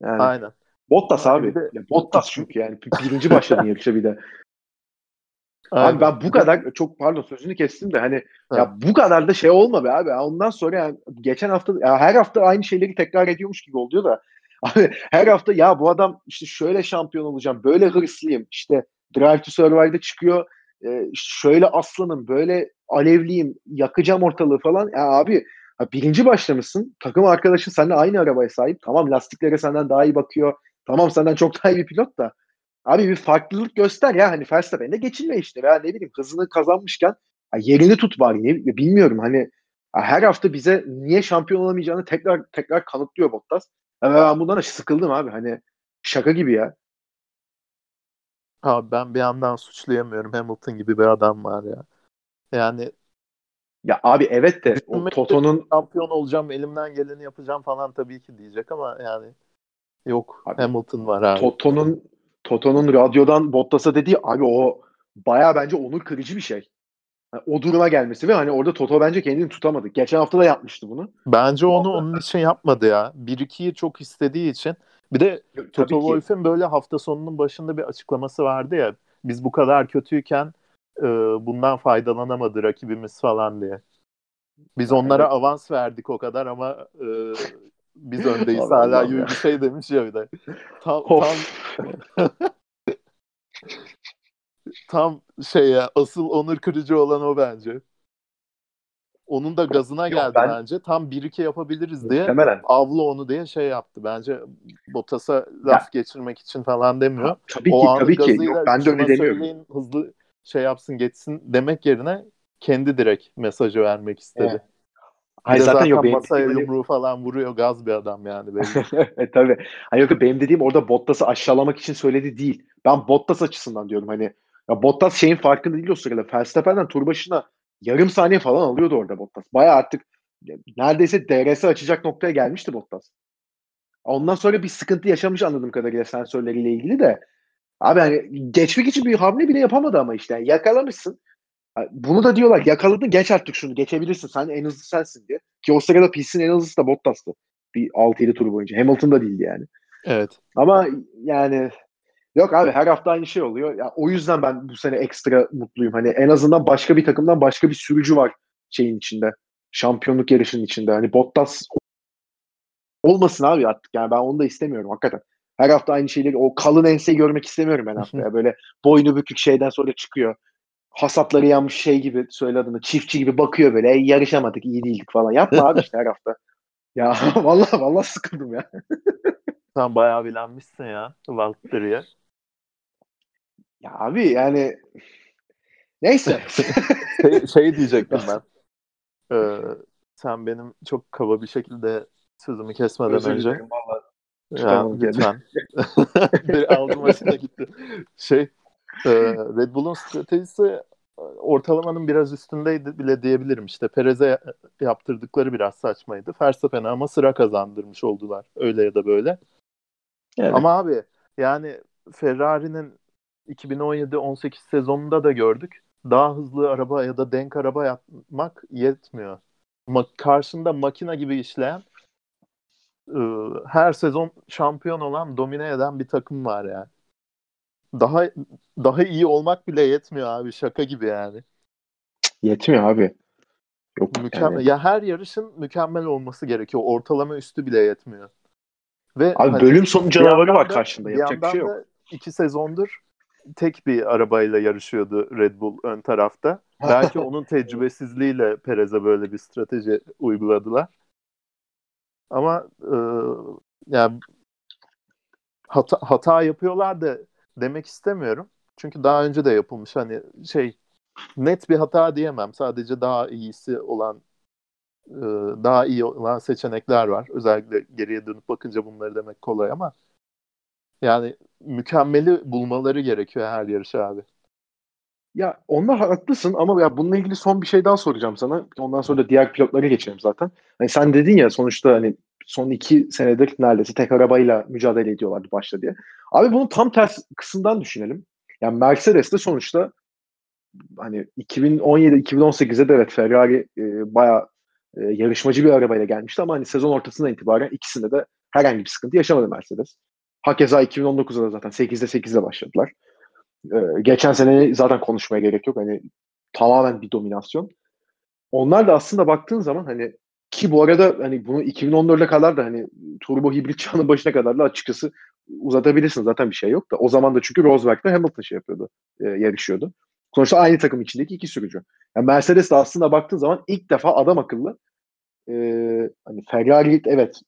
Yani. Aynen. Bottas abi. De... Ya, Bottas çünkü yani. Birinci başladın yarışa bir de. Aynen. Abi ben bu kadar çok pardon sözünü kestim de hani ha. ya bu kadar da şey olma be abi. Ondan sonra yani geçen hafta ya her hafta aynı şeyleri tekrar ediyormuş gibi oluyor da abi her hafta ya bu adam işte şöyle şampiyon olacağım, böyle hırslıyım. işte Drive to Survive'da çıkıyor. E, şöyle aslanım, böyle alevliyim, yakacağım ortalığı falan. Ya abi Ha, birinci başlamışsın. Takım arkadaşın seninle aynı arabaya sahip. Tamam lastiklere senden daha iyi bakıyor. Tamam senden çok daha iyi bir pilot da. Abi bir farklılık göster ya. Hani Verstappen'de geçilme işte. Veya ne bileyim hızını kazanmışken yerini tut bari. Ne, bilmiyorum hani her hafta bize niye şampiyon olamayacağını tekrar tekrar kanıtlıyor Bottas. Yani ben bundan sıkıldım abi. Hani şaka gibi ya. Abi ben bir yandan suçlayamıyorum. Hamilton gibi bir adam var ya. Yani ya abi evet de o Toto'nun şampiyon olacağım, elimden geleni yapacağım falan tabii ki diyecek ama yani yok abi, Hamilton var abi. Toto'nun Toto'nun radyodan Bottas'a dediği abi o baya bence onur kırıcı bir şey. Yani o duruma gelmesi ve hani orada Toto bence kendini tutamadı. Geçen hafta da yapmıştı bunu. Bence onu onun için yapmadı ya. 1-2'yi çok istediği için. Bir de Tabii Toto Wolff'in böyle hafta sonunun başında bir açıklaması vardı ya. Biz bu kadar kötüyken e, bundan faydalanamadı rakibimiz falan diye. Biz onlara evet. avans verdik o kadar ama e, biz öndeyiz hala gibi bir şey demiş ya bir de. Tam, tam, tam şey ya asıl onur kırıcı olan o bence. Onun da gazına Yok, geldi ben... bence. Tam 1-2 yapabiliriz diye. Muhtemelen. Avlu onu diye şey yaptı. Bence Bottas'a laf ya. geçirmek için falan demiyor. Ha, tabii o ki tabii ki. Yok, ben de öyle demiyorum. Hızlı şey yapsın geçsin demek yerine kendi direkt mesajı vermek istedi. Evet. Hayır zaten, zaten yok benim masaya dediğim... yumruğu falan vuruyor gaz bir adam yani benim. e, tabii. Hayır yok benim dediğim orada Bottas'ı aşağılamak için söyledi değil. Ben Bottas açısından diyorum hani ya Bottas şeyin farkında değil o sırada. Verstappen'den tur başına yarım saniye falan alıyordu orada Bottas. Baya artık neredeyse DRS açacak noktaya gelmişti Bottas. Ondan sonra bir sıkıntı yaşamış anladığım kadarıyla sensörleriyle ilgili de. Abi hani geçmek için bir hamle bile yapamadı ama işte. Yani yakalamışsın. Bunu da diyorlar yakaladın geç artık şunu geçebilirsin sen en hızlı sensin diye. Ki o sırada pistin en hızlısı da Bottas'tı. Bir 6-7 tur boyunca. Hamilton da değildi yani. Evet. Ama yani yok abi her hafta aynı şey oluyor. Ya, o yüzden ben bu sene ekstra mutluyum. Hani en azından başka bir takımdan başka bir sürücü var şeyin içinde. Şampiyonluk yarışının içinde. Hani Bottas olmasın abi artık. Yani ben onu da istemiyorum hakikaten. Her hafta aynı şeyleri o kalın enseyi görmek istemiyorum ben haftaya. Böyle boynu bükük şeyden sonra çıkıyor. Hasatları yanmış şey gibi söyle adını çiftçi gibi bakıyor böyle. E, yarışamadık iyi değildik falan. Yapma abi işte her hafta. Ya vallahi vallahi sıkıldım ya. Sen bayağı bilenmişsin ya Valtteri'ye. Ya abi yani neyse. şey, şey diyecektim ben. Ee, sen benim çok kaba bir şekilde sözümü kesmeden Özür önce. Dilerim, ya lütfen. bir aldım başına gitti. Şey e, Red Bull'un stratejisi ortalamanın biraz üstündeydi bile diyebilirim. İşte Perez'e yaptırdıkları biraz saçmaydı. Verstappen'e ama sıra kazandırmış oldular. Öyle ya da böyle. Evet. Ama abi yani Ferrari'nin 2017-18 sezonunda da gördük. Daha hızlı araba ya da denk araba yapmak yetmiyor. Ma karşında makina gibi işleyen ıı, her sezon şampiyon olan, domine eden bir takım var yani. Daha daha iyi olmak bile yetmiyor abi. Şaka gibi yani. Yetmiyor abi. Yok mükemmel. Yani. Ya her yarışın mükemmel olması gerekiyor. Ortalama üstü bile yetmiyor. Ve abi hani, bölüm sonu canavarı var karşında. Yapacak bir şey yok. iki sezondur tek bir arabayla yarışıyordu Red Bull ön tarafta. Belki onun tecrübesizliğiyle Perez'e böyle bir strateji uyguladılar. Ama e, yani hata, hata yapıyorlar da demek istemiyorum. Çünkü daha önce de yapılmış hani şey net bir hata diyemem. Sadece daha iyisi olan e, daha iyi olan seçenekler var. Özellikle geriye dönüp bakınca bunları demek kolay ama yani mükemmeli bulmaları gerekiyor her yarış abi. Ya onlar haklısın ama ya bununla ilgili son bir şey daha soracağım sana. Ondan sonra da diğer pilotlara geçelim zaten. Hani sen dedin ya sonuçta hani son iki senedir neredeyse tek arabayla mücadele ediyorlardı başta diye. Abi bunu tam ters kısımdan düşünelim. Yani Mercedes de sonuçta hani 2017-2018'de de evet Ferrari e, bayağı e, yarışmacı bir arabayla gelmişti ama hani sezon ortasından itibaren ikisinde de herhangi bir sıkıntı yaşamadı Mercedes. Hakeza 2019'da da zaten 8'de 8'de başladılar. Ee, geçen sene zaten konuşmaya gerek yok. Hani tamamen bir dominasyon. Onlar da aslında baktığın zaman hani ki bu arada hani bunu 2014'e kadar da hani turbo hibrit çağının başına kadar da açıkçası uzatabilirsin zaten bir şey yok da. O zaman da çünkü Rosberg ve Hamilton şey yapıyordu, e, yarışıyordu. Sonuçta aynı takım içindeki iki sürücü. Yani Mercedes de aslında baktığın zaman ilk defa adam akıllı e, hani Ferrari evet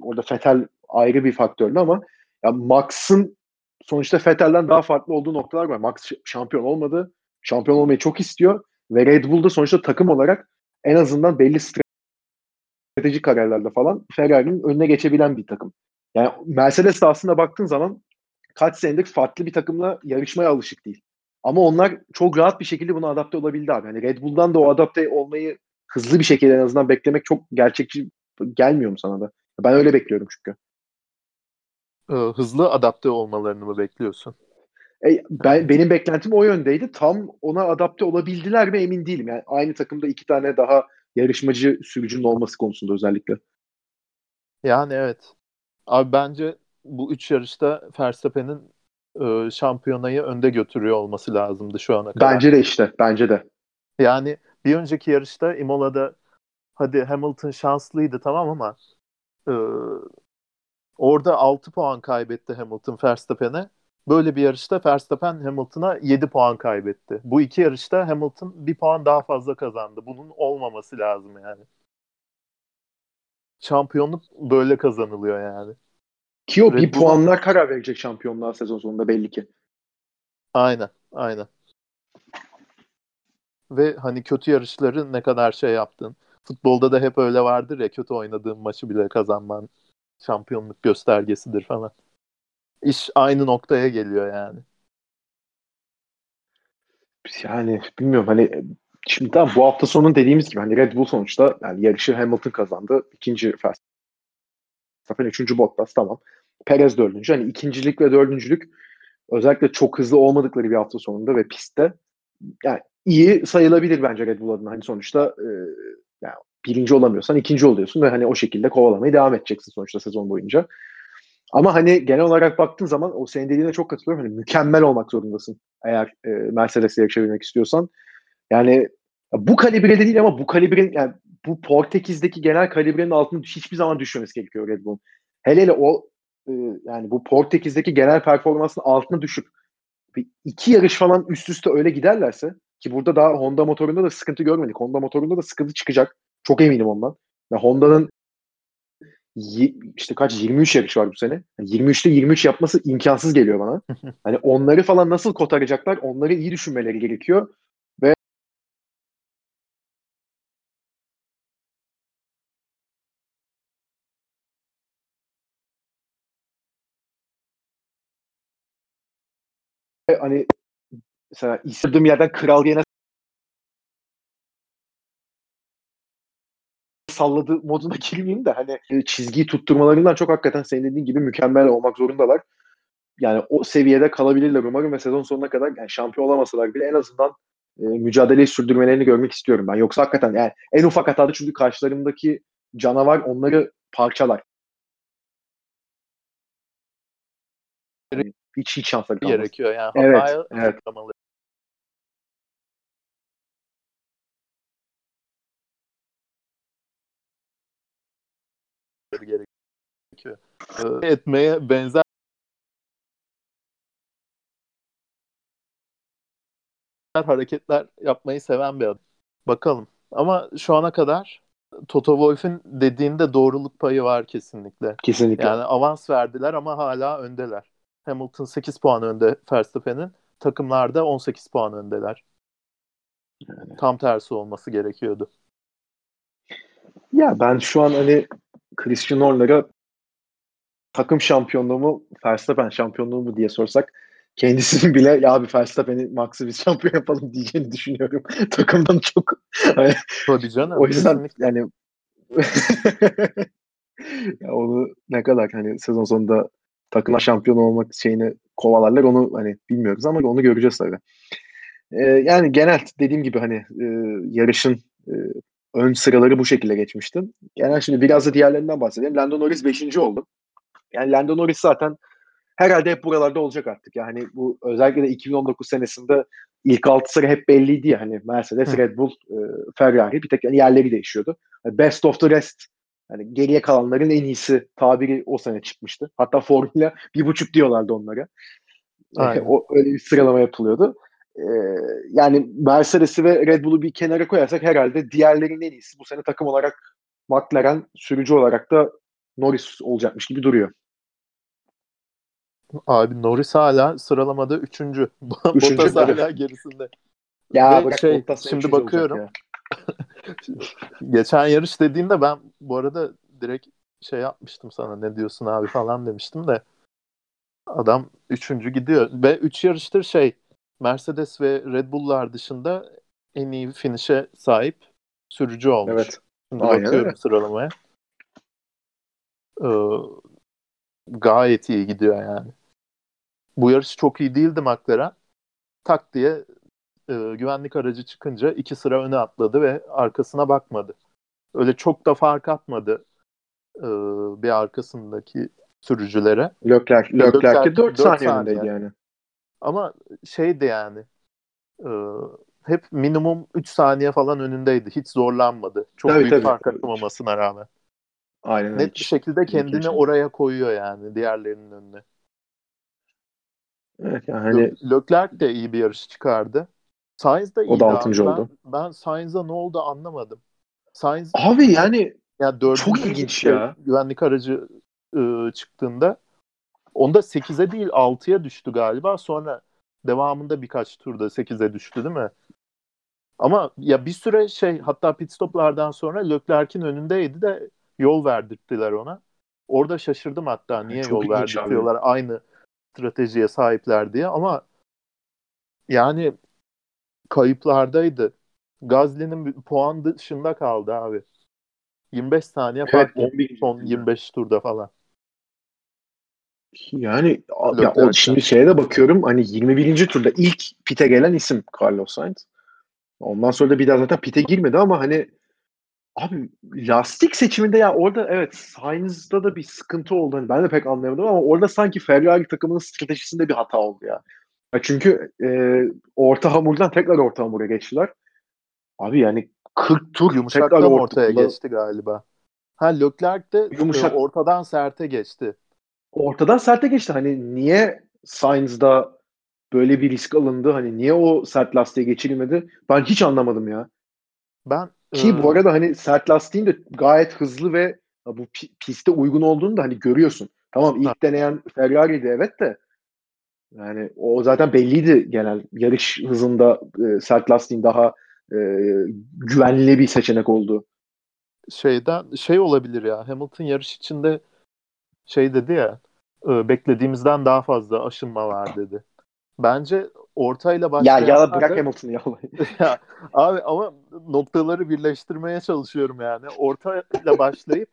orada Vettel ayrı bir faktördü ama ya Max'ın sonuçta Vettel'den daha farklı olduğu noktalar var. Max şampiyon olmadı. Şampiyon olmayı çok istiyor ve Red Bull'da sonuçta takım olarak en azından belli stratejik kararlarda falan Ferrari'nin önüne geçebilen bir takım. Yani Mercedes de aslında baktığın zaman kaç senedir farklı bir takımla yarışmaya alışık değil. Ama onlar çok rahat bir şekilde buna adapte olabildi abi. Hani Red Bull'dan da o adapte olmayı hızlı bir şekilde en azından beklemek çok gerçekçi gelmiyor mu sana da? Ben öyle bekliyorum çünkü. Ee, hızlı adapte olmalarını mı bekliyorsun? E, ben, benim beklentim o yöndeydi. Tam ona adapte olabildiler mi emin değilim. Yani aynı takımda iki tane daha yarışmacı sürücünün olması konusunda özellikle. Yani evet. Abi bence bu üç yarışta Verstappen'in e, şampiyonayı önde götürüyor olması lazımdı şu ana kadar. Bence de işte. Bence de. Yani bir önceki yarışta Imola'da hadi Hamilton şanslıydı tamam ama e, orada 6 puan kaybetti Hamilton Verstappen'e. Böyle bir yarışta Verstappen Hamilton'a 7 puan kaybetti. Bu iki yarışta Hamilton bir puan daha fazla kazandı. Bunun olmaması lazım yani. Şampiyonluk böyle kazanılıyor yani. Ki o Red bir Bull... puanlar karar verecek şampiyonluğa sezon sonunda belli ki. Aynen, aynen. Ve hani kötü yarışları ne kadar şey yaptın. Futbolda da hep öyle vardır ya kötü oynadığın maçı bile kazanman şampiyonluk göstergesidir falan. İş aynı noktaya geliyor yani. Yani bilmiyorum hani şimdi tamam bu hafta sonu dediğimiz gibi hani Red Bull sonuçta yani yarışı Hamilton kazandı. ikinci Verstappen, üçüncü Bottas tamam. Perez dördüncü. Hani ikincilik ve dördüncülük özellikle çok hızlı olmadıkları bir hafta sonunda ve pistte yani iyi sayılabilir bence Red Bull adına. Hani sonuçta e, yani birinci olamıyorsan ikinci oluyorsun ve hani o şekilde kovalamayı devam edeceksin sonuçta sezon boyunca. Ama hani genel olarak baktığın zaman o senin dediğine çok katılıyorum. Hani mükemmel olmak zorundasın eğer e, Mercedes'le yarışabilmek istiyorsan. Yani bu kalibrede değil ama bu kalibrenin yani bu Portekiz'deki genel kalibrenin altında hiçbir zaman düşmemesi gerekiyor Red Bull'un. Hele hele o e, yani bu Portekiz'deki genel performansın altına düşüp bir iki yarış falan üst üste öyle giderlerse ki burada daha Honda motorunda da sıkıntı görmedik. Honda motorunda da sıkıntı çıkacak. Çok eminim ondan. Ya Honda'nın işte kaç 23 yarış var bu sene. Yani 23'te 23 yapması imkansız geliyor bana. hani onları falan nasıl kotaracaklar? Onları iyi düşünmeleri gerekiyor. Ve hani mesela istediğim yerden kral yerine salladı moduna girmeyeyim de hani e, çizgiyi tutturmalarından çok hakikaten senin dediğin gibi mükemmel olmak zorundalar. Yani o seviyede kalabilirler umarım ve sezon sonuna kadar yani şampiyon olamasalar bile en azından e, mücadeleyi sürdürmelerini görmek istiyorum ben. Yoksa hakikaten yani en ufak hatada çünkü karşılarındaki canavar onları parçalar. Hiç hiç şansları kalmaz. Gerekiyor yani. Evet, evet. Gerekiyor. Ee, etmeye benzer hareketler yapmayı seven bir adam. Bakalım. Ama şu ana kadar Toto Wolff'ün dediğinde doğruluk payı var kesinlikle. Kesinlikle. Yani avans verdiler ama hala öndeler. Hamilton 8 puan önde Verstappen'in. Takımlarda 18 puan öndeler. Yani. Tam tersi olması gerekiyordu. Ya ben şu an hani Christian Horner'a takım şampiyonluğu mu Verstappen şampiyonluğu mu diye sorsak kendisinin bile ya abi Verstappen'i Max'ı biz şampiyon yapalım diyeceğini düşünüyorum. Takımdan çok. Hani, Tabii canım. o yüzden yani ya onu ne kadar hani sezon sonunda takıma şampiyon olmak şeyini kovalarlar onu hani bilmiyoruz ama onu göreceğiz tabii. Ee, yani genel dediğim gibi hani e, yarışın e, ön sıraları bu şekilde geçmişti. Genel şimdi biraz da diğerlerinden bahsedelim. Lando Norris 5. oldu. Yani Lando Norris zaten herhalde hep buralarda olacak artık. Yani bu özellikle de 2019 senesinde ilk 6 sıra hep belliydi ya hani Mercedes, Hı. Red Bull, e, Ferrari bir tek yani yerleri değişiyordu. Yani best of the rest hani geriye kalanların en iyisi tabiri o sene çıkmıştı. Hatta formüle bir buçuk diyorlardı onlara. Aynen. o öyle bir sıralama yapılıyordu. Ee, yani Mercedes'i ve Red Bull'u bir kenara koyarsak herhalde diğerlerinin en iyisi bu sene takım olarak McLaren sürücü olarak da Norris olacakmış gibi duruyor. Abi Norris hala sıralamada üçüncü. Üçüncü, Bottas hala gerisinde. Ya Ve bırak şey, Bottas şimdi bakıyorum. ya. Geçen yarış dediğinde ben bu arada direkt şey yapmıştım sana ne diyorsun abi falan demiştim de adam üçüncü gidiyor ve üç yarıştır şey Mercedes ve Red Bull'lar dışında en iyi finish'e sahip sürücü olmuş. Evet. Şimdi Aynen bakıyorum öyle. sıralamaya. Ee, gayet iyi gidiyor yani. Bu yarış çok iyi değildi McLaren. Tak diye e, güvenlik aracı çıkınca iki sıra öne atladı ve arkasına bakmadı. Öyle çok da fark atmadı e, bir arkasındaki sürücülere. Leclerc, Leclerc Leclerc'e 4 dört saniye saniye. önündeydi yani. Ama şeydi yani e, hep minimum 3 saniye falan önündeydi. Hiç zorlanmadı. Çok Tabii, büyük tabii. fark atmamasına rağmen. Aynen. Net bir şekilde kendini imkan. oraya koyuyor yani diğerlerinin önüne. Evet yani hani Le- Leclerc de iyi bir yarış çıkardı. Sainz da iyi. O da altıncı oldu. Ben, ben Sainz'a ne oldu anlamadım. Sainz abi yani ya dördüncü çok ilginç ya. Güvenlik aracı ıı, çıktığında. Onda 8'e değil 6'ya düştü galiba. Sonra devamında birkaç turda 8'e düştü değil mi? Ama ya bir süre şey hatta pit stoplardan sonra Leclerc'in önündeydi de yol verdirttiler ona. Orada şaşırdım hatta niye Çok yol verdirtiyorlar aynı stratejiye sahipler diye ama yani kayıplardaydı. Gazli'nin puan dışında kaldı abi. 25 saniye evet fark etti 11. son 25 turda falan. Yani ya o şimdi şeye de bakıyorum hani 21. turda ilk pite gelen isim Carlos Sainz. Ondan sonra da bir daha zaten pite girmedi ama hani abi lastik seçiminde ya orada evet Sainz'da da bir sıkıntı oldu. Hani ben de pek anlayamadım ama orada sanki Ferrari takımının stratejisinde bir hata oldu ya. ya çünkü e, orta hamurdan tekrar orta hamura geçtiler. Abi yani 40 tur Yumuşaktan orta ortaya hamura- geçti galiba. Ha Leclerc de Yumuşak- e, ortadan serte geçti. ortadan serte geçti. Hani niye Sainz'da böyle bir risk alındı? Hani niye o sert lastiğe geçirilmedi? Ben hiç anlamadım ya. Ben Ki e, bu arada hani sert lastiğin de gayet hızlı ve bu pi- piste uygun olduğunu da hani görüyorsun. Tamam ilk deneyen Ferrari'di evet de yani o zaten belliydi genel yarış hızında e, sert lastiğin daha e, güvenli bir seçenek olduğu. şeyden şey olabilir ya Hamilton yarış içinde şey dedi ya e, beklediğimizden daha fazla aşınma var dedi. Bence ortayla başlayan... Ya ya bırak Hamilton'ı ya. ya. Abi ama noktaları birleştirmeye çalışıyorum yani. Ortayla başlayıp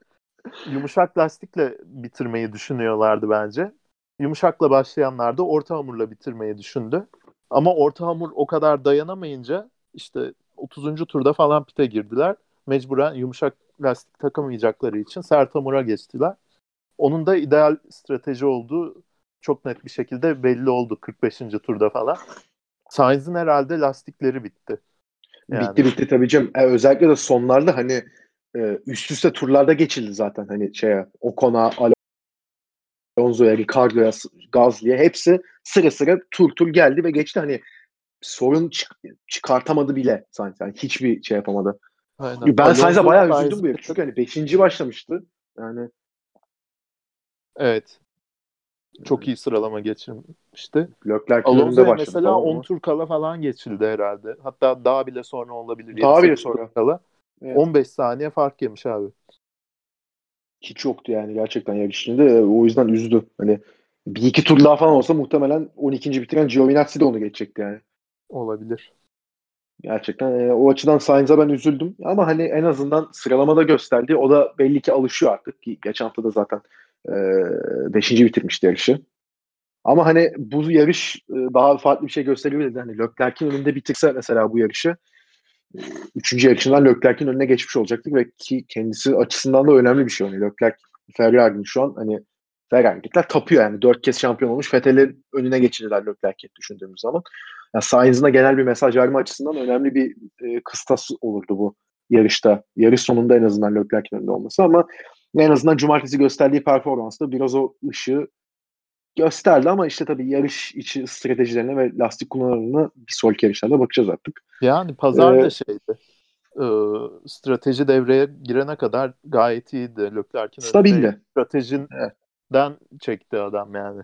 yumuşak lastikle bitirmeyi düşünüyorlardı bence. Yumuşakla başlayanlar da orta hamurla bitirmeyi düşündü. Ama orta hamur o kadar dayanamayınca işte 30. turda falan pite girdiler. Mecburen yumuşak lastik takamayacakları için sert hamura geçtiler. Onun da ideal strateji olduğu çok net bir şekilde belli oldu 45. turda falan. Sainz'in herhalde lastikleri bitti. Yani. Bitti bitti tabii canım. E, özellikle de sonlarda hani e, üst üste turlarda geçildi zaten hani şeye Ocon'a, Alonso'ya, Ricardo'ya, Gazli'ye hepsi sıra sıra tur tur geldi ve geçti. Hani sorun çık çıkartamadı bile Sainz. Yani hiçbir şey yapamadı. Aynen. Ben Sainz'e bayağı üzüldüm bu yarış. Çünkü hani 5. başlamıştı. Yani Evet. Çok iyi sıralama geçirmişti. Leclerc'in önünde başladı. mesela 10 tur kala falan geçildi herhalde. Hatta daha bile sonra olabilir. Daha bile sonra. Kala. Evet. 15 saniye fark yemiş abi. Hiç yoktu yani gerçekten yarış içinde. O yüzden üzdü. Hani bir iki tur daha falan olsa muhtemelen 12. bitiren Giovinazzi de onu geçecekti yani. Olabilir. Gerçekten e, o açıdan Sainz'a ben üzüldüm. Ama hani en azından sıralamada gösterdi. O da belli ki alışıyor artık. Geçen hafta da zaten e, beşinci bitirmişti yarışı. Ama hani bu yarış e, daha farklı bir şey gösterebilirdi. Hani Leclerc'in önünde bitirse mesela bu yarışı e, üçüncü yarışından Leclerc'in önüne geçmiş olacaktık ve ki kendisi açısından da önemli bir şey. Yani Leclerc Ferrari'nin şu an hani Ferrari'likler tapıyor yani. Dört kez şampiyon olmuş. Vettel'in önüne geçirdiler Leclerc'i düşündüğümüz zaman. Yani Sainz'ına genel bir mesaj verme açısından önemli bir e, kıstas olurdu bu yarışta. Yarış sonunda en azından Leclerc'in önünde olması ama en azından cumartesi gösterdiği performansta biraz o ışığı gösterdi ama işte tabii yarış içi stratejilerine ve lastik kullanımına bir sonraki yarışlarda bakacağız artık. Yani pazar ee, da şeydi. E, strateji devreye girene kadar gayet iyiydi. Leclerc'in stabildi. Stratejinden evet. çekti adam yani.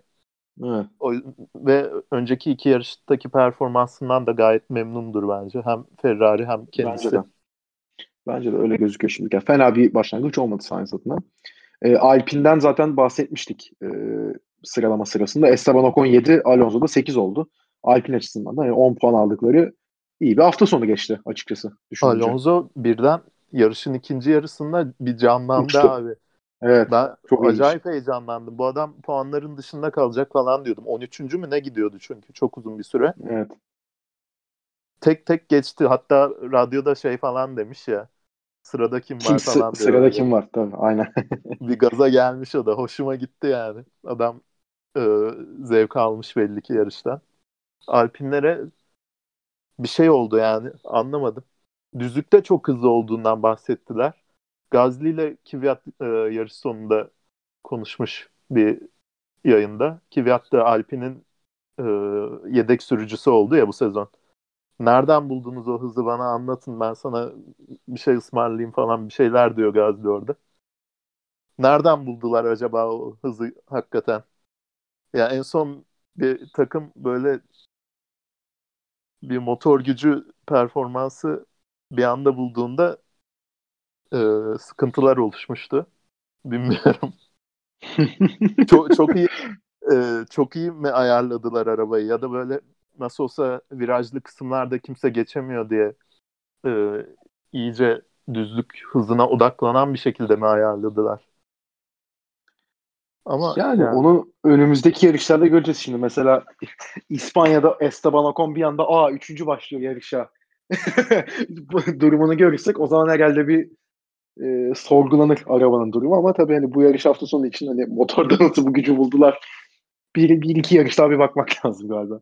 Evet. O, ve önceki iki yarıştaki performansından da gayet memnundur bence. Hem Ferrari hem kendisi. Bence de. Bence de öyle gözüküyor şimdi. fena bir başlangıç olmadı Sainz adına. E, Alpine'den zaten bahsetmiştik e, sıralama sırasında. Esteban Ocon 7, Alonso da 8 oldu. Alpine açısından da yani 10 puan aldıkları iyi bir hafta sonu geçti açıkçası. Düşününce. Alonso birden yarışın ikinci yarısında bir canlandı Uçtu. abi. Evet. Ben çok acayip ilginç. heyecanlandım. Bu adam puanların dışında kalacak falan diyordum. 13. mü ne gidiyordu çünkü çok uzun bir süre. Evet. Tek tek geçti. Hatta radyoda şey falan demiş ya. Sırada kim var kim, falan diyor. Sırada kim var tabii aynen. bir gaza gelmiş o da. Hoşuma gitti yani. Adam e, zevk almış belli ki yarıştan. Alpinlere bir şey oldu yani anlamadım. Düzlükte çok hızlı olduğundan bahsettiler. Gazli ile Kvyat e, yarış sonunda konuşmuş bir yayında. Kvyat da Alpin'in e, yedek sürücüsü oldu ya bu sezon. Nereden buldunuz o hızı bana anlatın ben sana bir şey ısmarlayayım falan bir şeyler diyor Gazli orada. Nereden buldular acaba o hızı hakikaten? Ya en son bir takım böyle bir motor gücü performansı bir anda bulduğunda e, sıkıntılar oluşmuştu. Bilmiyorum. çok çok iyi e, çok iyi mi ayarladılar arabayı ya da böyle nasıl olsa virajlı kısımlarda kimse geçemiyor diye e, iyice düzlük hızına odaklanan bir şekilde mi ayarladılar? Ama yani, yani onu önümüzdeki yarışlarda göreceğiz şimdi. Mesela İspanya'da Esteban Ocon bir anda aa üçüncü başlıyor yarışa. durumunu görürsek o zaman herhalde bir e, sorgulanır arabanın durumu ama tabii hani bu yarış hafta sonu için hani motorda nasıl bu gücü buldular bir, bir iki yarış daha bir bakmak lazım galiba.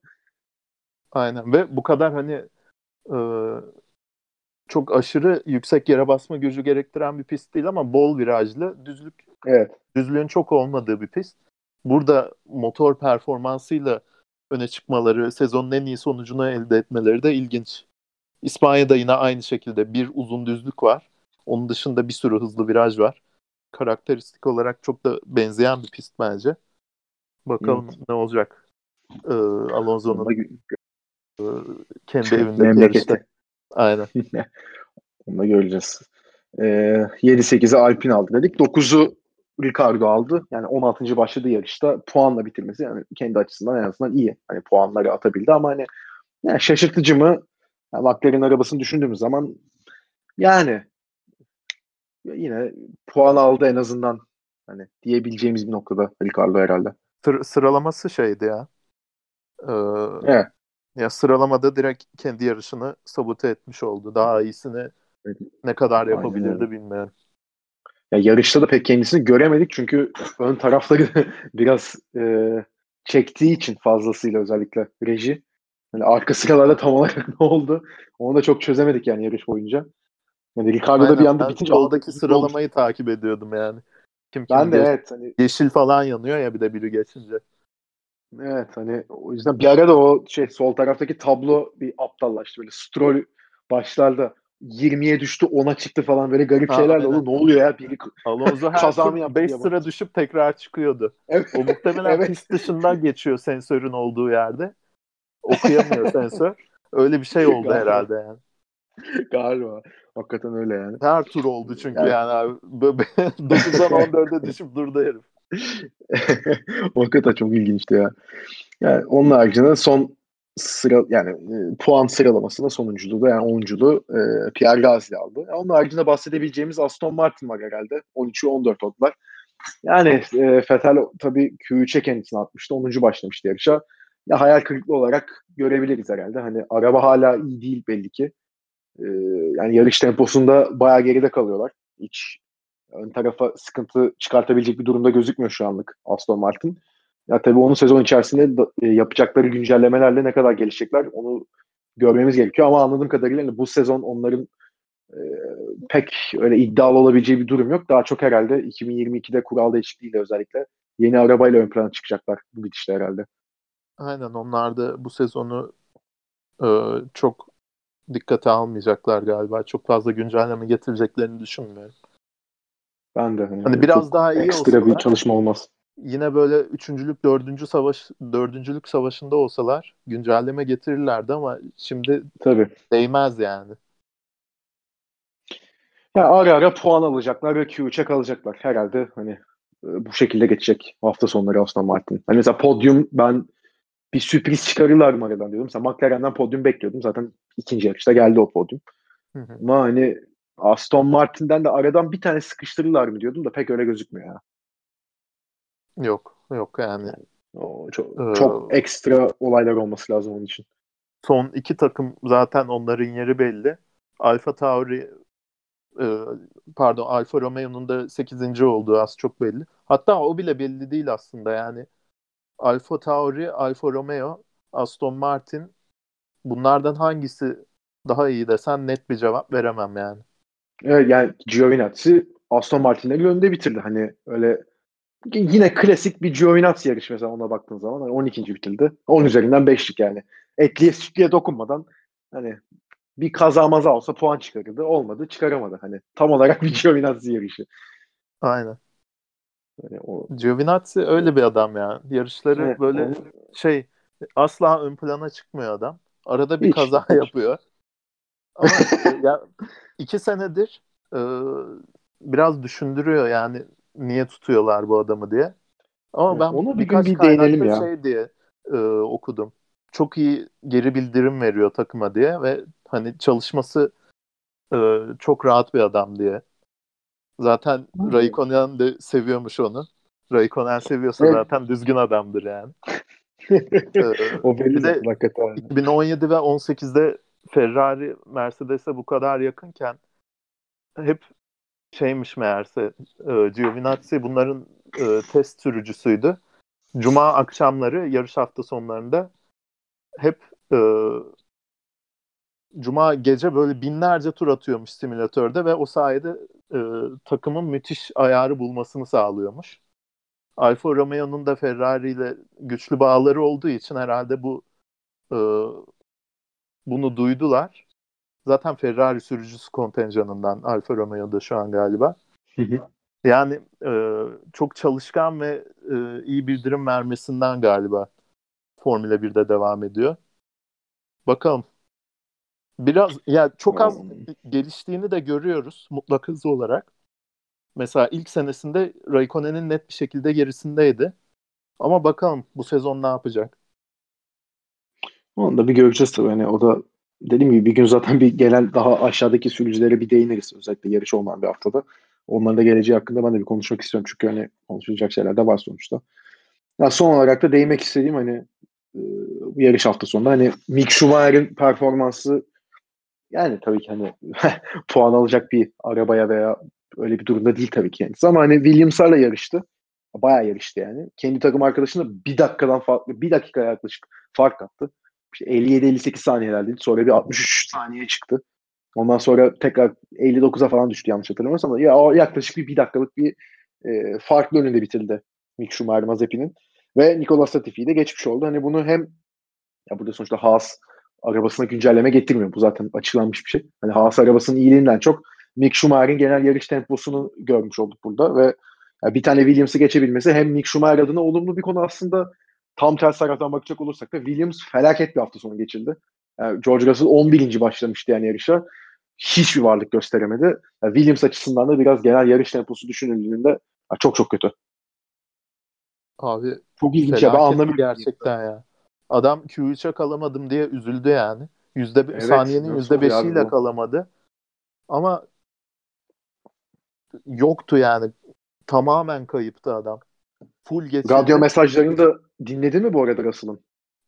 Aynen ve bu kadar hani e, çok aşırı yüksek yere basma gücü gerektiren bir pist değil ama bol virajlı düzlük evet. düzlüğün çok olmadığı bir pist. Burada motor performansıyla öne çıkmaları, sezonun en iyi sonucunu elde etmeleri de ilginç. İspanya'da yine aynı şekilde bir uzun düzlük var. Onun dışında bir sürü hızlı viraj var. Karakteristik olarak çok da benzeyen bir pist bence. Bakalım evet. ne olacak. Ee, Alonso'nun kendi evinde yarışta. Aynen. Onu da göreceğiz. Ee, 7-8'e Alpin aldı dedik. 9'u Ricardo aldı. Yani 16. başladı yarışta puanla bitirmesi yani kendi açısından en azından iyi. Hani puanları atabildi ama hani yani şaşırtıcı mı? Yani McLaren arabasını düşündüğümüz zaman yani yine puan aldı en azından hani diyebileceğimiz bir noktada Ricardo herhalde. Sır- sıralaması şeydi ya. Ee, evet. Ya sıralamada direkt kendi yarışını sabote etmiş oldu. Daha iyisini evet. ne kadar yapabilirdi bilmiyorum. Ya yarışta da pek kendisini göremedik çünkü ön tarafları biraz e, çektiği için fazlasıyla özellikle reji. Yani arka sıralarda tam olarak ne oldu? Onu da çok çözemedik yani yarış boyunca. Yani Ricardo'da bir anda bitince oradaki sıralamayı olmuş. takip ediyordum yani. Kim kim ben de evet. Hani... Yeşil falan yanıyor ya bir de biri geçince. Evet hani o yüzden bir ara da o şey sol taraftaki tablo bir aptallaştı. Böyle Stroll başlarda 20'ye düştü 10'a çıktı falan böyle garip ha, şeyler de oldu. Ne oluyor ya? Biri Alonso her 5 sıra düşüp tekrar çıkıyordu. Evet. O muhtemelen evet. pist dışından geçiyor sensörün olduğu yerde. Okuyamıyor sensör. Öyle bir şey oldu Galiba. herhalde yani. Galiba. Hakikaten öyle yani. Her tur oldu çünkü yani, yani abi. 9'dan 14'e düşüp durdu herif. Hakikaten çok ilginçti ya. Yani onun haricinde son sıra yani e, puan sıralamasında sonunculuğu yani onunculuğu e, Pierre Gasly aldı. Yani onun haricinde bahsedebileceğimiz Aston Martin var herhalde. 13'ü 14 oldular. Yani e, Vettel tabii Q3'e kendisini atmıştı. 10. başlamıştı yarışa. Ya hayal kırıklığı olarak görebiliriz herhalde. Hani araba hala iyi değil belli ki. E, yani yarış temposunda bayağı geride kalıyorlar. Hiç ön tarafa sıkıntı çıkartabilecek bir durumda gözükmüyor şu anlık Aston Martin. Ya tabii onun sezon içerisinde e, yapacakları güncellemelerle ne kadar gelişecekler onu görmemiz gerekiyor ama anladığım kadarıyla hani bu sezon onların e, pek öyle iddialı olabileceği bir durum yok. Daha çok herhalde 2022'de kural değişikliğiyle özellikle yeni arabayla ön plana çıkacaklar bu gidişle herhalde. Aynen onlar da bu sezonu e, çok dikkate almayacaklar galiba. Çok fazla güncelleme getireceklerini düşünmüyorum. Ben de. Hani, hani biraz daha iyi ekstra olsalar, bir çalışma olmaz. Yine böyle üçüncülük, dördüncü savaş, dördüncülük savaşında olsalar güncelleme getirirlerdi ama şimdi Tabii. değmez yani. Ya ara ara puan alacaklar ve Q3'e kalacaklar. Herhalde hani e, bu şekilde geçecek hafta sonları Aston Martin. Hani mesela podyum ben bir sürpriz çıkarırlar mı aradan diyordum. Mesela McLaren'den podyum bekliyordum. Zaten ikinci yarışta geldi o podyum. Hı hı. Ama hani Aston Martin'den de aradan bir tane sıkıştırırlar mı diyordum da pek öyle gözükmüyor ya. Yok, yok yani. O çok, ee, çok ekstra olaylar olması lazım onun için. Son iki takım zaten onların yeri belli. Alfa Tauri e, pardon Alfa Romeo'nun da 8. olduğu az çok belli. Hatta o bile belli değil aslında yani. Alfa Tauri, Alfa Romeo, Aston Martin bunlardan hangisi daha iyi desen net bir cevap veremem yani. Evet yani Giovinazzi Aston Martin'leri önünde bitirdi. Hani öyle yine klasik bir Giovinazzi yarışı mesela ona baktığın zaman. Hani 12. bitirdi. 10 üzerinden 5'lik yani. Etliye sütliye dokunmadan hani bir kaza maza olsa puan çıkarırdı. Olmadı çıkaramadı. Hani tam olarak bir Giovinazzi yarışı. Aynen. Yani o... Giovinazzi öyle bir adam ya. Yarışları evet, böyle onu... şey asla ön plana çıkmıyor adam. Arada bir Hiç. kaza yapıyor. Ama ya iki senedir e, biraz düşündürüyor yani niye tutuyorlar bu adamı diye. Ama ben onu birkaç bir değinelim ya. şey diye e, okudum. Çok iyi geri bildirim veriyor takıma diye ve hani çalışması e, çok rahat bir adam diye. Zaten. Raikkonen de seviyormuş onu. Raikkonen seviyorsa evet. zaten düzgün adamdır yani. ee, o belli bir de hakikaten. 2017 ve 18'de Ferrari Mercedes'e bu kadar yakınken hep şeymiş meğerse e, Giovinazzi bunların e, test sürücüsüydü. Cuma akşamları yarış hafta sonlarında hep e, Cuma gece böyle binlerce tur atıyormuş simülatörde ve o sayede e, takımın müthiş ayarı bulmasını sağlıyormuş. Alfa Romeo'nun da Ferrari ile güçlü bağları olduğu için herhalde bu e, bunu duydular. Zaten Ferrari sürücüsü kontenjanından Alfa Romeo'da şu an galiba. Yani e, çok çalışkan ve e, iyi bildirim vermesinden galiba Formula 1'de devam ediyor. Bakalım. Biraz ya yani çok az geliştiğini de görüyoruz mutlak hızı olarak. Mesela ilk senesinde Raikkonen'in net bir şekilde gerisindeydi. Ama bakalım bu sezon ne yapacak? Onu da bir göreceğiz tabii. Yani o da dediğim gibi bir gün zaten bir genel daha aşağıdaki sürücülere bir değiniriz. Özellikle yarış olmayan bir haftada. Onların da geleceği hakkında ben de bir konuşmak istiyorum. Çünkü hani konuşulacak şeyler de var sonuçta. Ya son olarak da değinmek istediğim hani bu yarış hafta sonunda hani Mick Schumacher'in performansı yani tabii ki hani puan alacak bir arabaya veya öyle bir durumda değil tabii ki kendisi ama hani Williams'larla yarıştı. Bayağı yarıştı yani. Kendi takım arkadaşına bir dakikadan farklı, bir dakika yaklaşık fark attı. İşte 57-58 saniyelerdi. Sonra bir 63 saniye çıktı. Ondan sonra tekrar 59'a falan düştü yanlış hatırlamıyorsam ya o yaklaşık bir, bir dakikalık bir e, farklı önünde bitirdi Mick Schumacher Mazepin'in. Ve Nicolas Latifi'yi de geçmiş oldu. Hani bunu hem ya burada sonuçta Haas arabasına güncelleme getirmiyor. Bu zaten açıklanmış bir şey. Hani Haas arabasının iyiliğinden çok Mick Schumacher'in genel yarış temposunu görmüş olduk burada ve bir tane Williams'ı geçebilmesi hem Mick Schumacher adına olumlu bir konu aslında tam ters taraftan bakacak olursak da Williams felaket bir hafta sonu geçirdi. Yani George Russell 11. başlamıştı yani yarışa. Hiçbir varlık gösteremedi. Yani Williams açısından da biraz genel yarış temposu düşünüldüğünde çok çok kötü. Abi çok ilginç ya ben anlamıyorum. Gerçekten ya. Adam Q3'e kalamadım diye üzüldü yani. Yüzde evet, saniyenin yüzde beşiyle kalamadı. Ama yoktu yani. Tamamen kayıptı adam. Full geçirdi. Radyo mesajlarını da dinledi mi bu arada Russell'ın?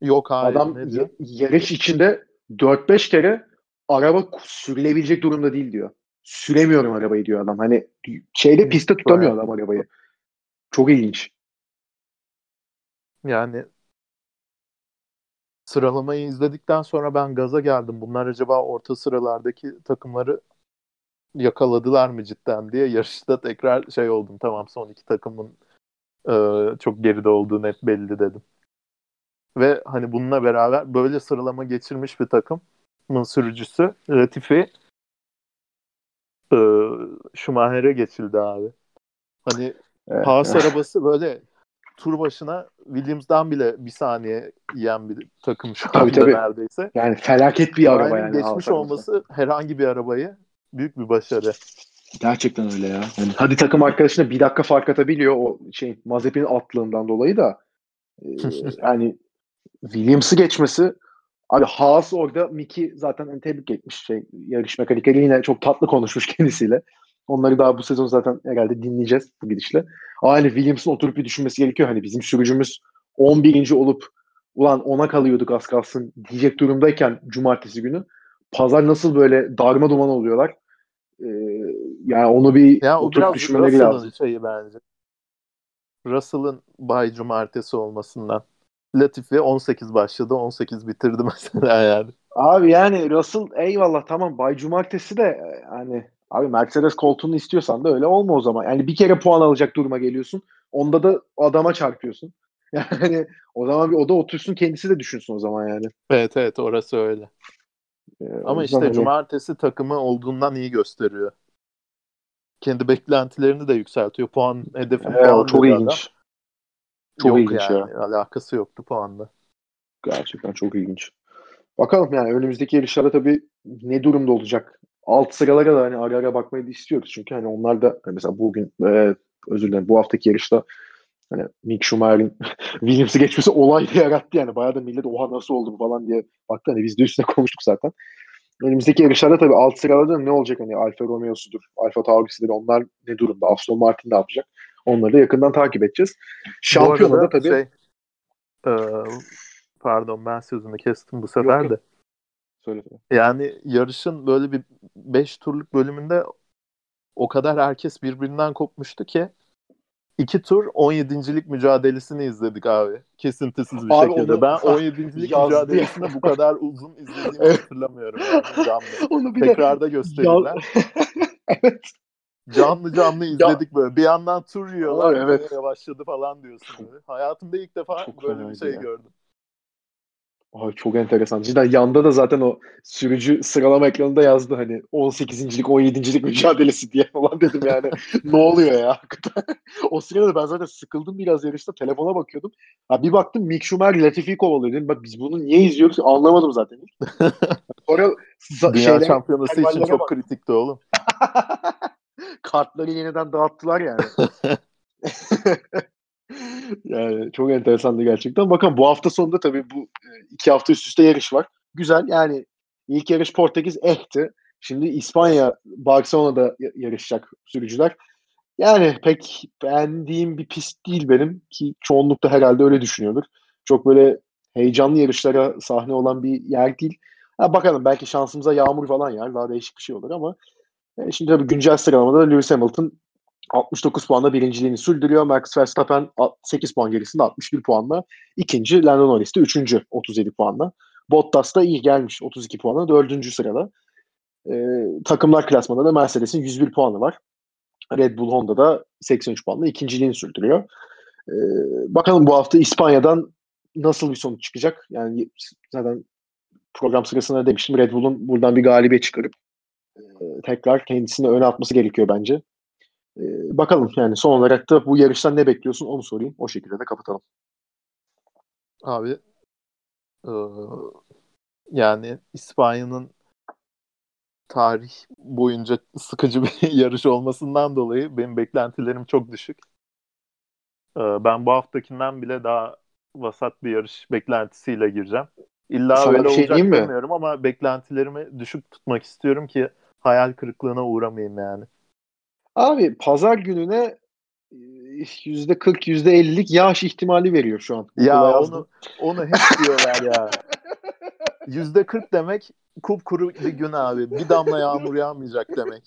Yok hayır. Adam y- yarış içinde 4-5 kere araba sürülebilecek durumda değil diyor. Süremiyorum arabayı diyor adam. Hani şeyde pistte tutamıyor adam arabayı. Çok ilginç. Yani sıralamayı izledikten sonra ben gaza geldim. Bunlar acaba orta sıralardaki takımları yakaladılar mı cidden diye yarışta tekrar şey oldum. Tamam son iki takımın e, çok geride olduğu net belli dedim. Ve hani bununla beraber böyle sıralama geçirmiş bir takımın sürücüsü Latifi e, Schumacher'e geçildi abi. Hani evet. Haas arabası böyle tur başına Williams'dan bile bir saniye yiyen bir takım şu tabii, anda tabii. neredeyse. Yani felaket bir araba yani. Geçmiş olması herhangi bir arabayı büyük bir başarı. Gerçekten öyle ya. Yani hadi takım arkadaşına bir dakika fark atabiliyor o şey Mazepin'in atlığından dolayı da e, yani Williams'ı geçmesi abi Haas orada Mickey zaten hani tebrik etmiş şey yarış mekanikeri yine çok tatlı konuşmuş kendisiyle. Onları daha bu sezon zaten herhalde dinleyeceğiz bu gidişle. Aynı Williams'ın oturup bir düşünmesi gerekiyor. Hani bizim sürücümüz 11. olup ulan ona kalıyorduk az kalsın diyecek durumdayken cumartesi günü pazar nasıl böyle darma duman oluyorlar. Ee, yani onu bir ya, oturup düşünmeleri lazım. şeyi bence. Russell'ın Bay Cumartesi olmasından. Latifi 18 başladı, 18 bitirdi mesela yani. Abi yani Russell eyvallah tamam Bay Cumartesi de hani Abi Mercedes koltuğunu istiyorsan da öyle olma o zaman. Yani bir kere puan alacak duruma geliyorsun. Onda da adama çarpıyorsun. Yani o zaman bir o da otursun kendisi de düşünsün o zaman yani. Evet evet orası öyle. Ee, Ama işte hani... cumartesi takımı olduğundan iyi gösteriyor. Kendi beklentilerini de yükseltiyor. Puan hedefi evet, falan çok ilginç. Adam. Çok Yok ilginç yani. ya. Alakası yoktu puanla. Gerçekten çok ilginç. Bakalım yani önümüzdeki yarışlara tabii ne durumda olacak alt sıralara da hani ara ara bakmayı da istiyoruz. Çünkü hani onlar da hani mesela bugün e, özür dilerim bu haftaki yarışta hani Mick Schumacher'in Williams'ı geçmesi olay da yarattı yani. Bayağı da millet oha nasıl oldu bu falan diye baktı. Hani biz de üstüne konuştuk zaten. Önümüzdeki yarışlarda tabii alt sıralarda ne olacak hani Alfa Romeo'sudur, Alfa Tauri'sidir onlar ne durumda, Aston Martin ne yapacak? Onları da yakından takip edeceğiz. Şampiyonada tabii şey, e, pardon ben sözünü kestim bu sefer yok, de. Söyle. Yani yarışın böyle bir 5 turluk bölümünde o kadar herkes birbirinden kopmuştu ki iki tur 17.lik mücadelesini izledik abi. Kesintisiz bir abi şekilde. Onu, ben 17.lik mücadelesini bu kadar uzun izlediğimi evet. hatırlamıyorum. Yani. Onu bir Tekrarda gösterirler. evet. Canlı canlı izledik ya. böyle. Bir yandan tur yiyorlar. Evet. Başladı falan diyorsun. Böyle. Hayatımda ilk defa Çok böyle bir şey ya. gördüm. Ay çok enteresan. Cidden yanda da zaten o sürücü sıralama ekranında yazdı hani 18.lik 17.lik mücadelesi diye falan dedim yani. ne oluyor ya? o sırada ben zaten sıkıldım biraz yarışta telefona bakıyordum. Ha, bir baktım Mick Schumacher Latifi'yi kovalıyor dedim. Bak biz bunu niye izliyoruz anlamadım zaten. Sonra Dünya şeyler, şampiyonası için çok bak. kritikti oğlum. Kartları yeniden dağıttılar yani. Yani çok enteresandı gerçekten. Bakın bu hafta sonunda tabii bu e, iki hafta üst üste yarış var. Güzel yani ilk yarış Portekiz ehti. Şimdi İspanya Barcelona'da yarışacak sürücüler. Yani pek beğendiğim bir pist değil benim ki çoğunlukta herhalde öyle düşünüyordur. Çok böyle heyecanlı yarışlara sahne olan bir yer değil. Ha, bakalım belki şansımıza yağmur falan yer. Daha değişik bir şey olur ama e, şimdi tabii güncel sıralamada Lewis Hamilton 69 puanla birinciliğini sürdürüyor. Max Verstappen 8 puan gerisinde 61 puanla. ikinci Lando Norris de üçüncü 37 puanla. Bottas da iyi gelmiş 32 puanla dördüncü sırada. Ee, takımlar klasmanında da Mercedes'in 101 puanı var. Red Bull Honda da 83 puanla ikinciliğini sürdürüyor. Ee, bakalım bu hafta İspanya'dan nasıl bir sonuç çıkacak? Yani zaten program sırasında demiştim Red Bull'un buradan bir galibiyet çıkarıp e, tekrar kendisini öne atması gerekiyor bence. E, bakalım yani son olarak da bu yarıştan ne bekliyorsun onu sorayım. O şekilde de kapatalım. Abi e, yani İspanya'nın tarih boyunca sıkıcı bir yarış olmasından dolayı benim beklentilerim çok düşük. E, ben bu haftakinden bile daha vasat bir yarış beklentisiyle gireceğim. İlla Sana öyle şey olacak mi? demiyorum ama beklentilerimi düşük tutmak istiyorum ki hayal kırıklığına uğramayayım yani. Abi pazar gününe yüzde 40 yüzde 50'lik yağış ihtimali veriyor şu an. Ya onu onu hep diyorlar ya. Yüzde 40 demek kupkuru bir gün abi. Bir damla yağmur yağmayacak demek.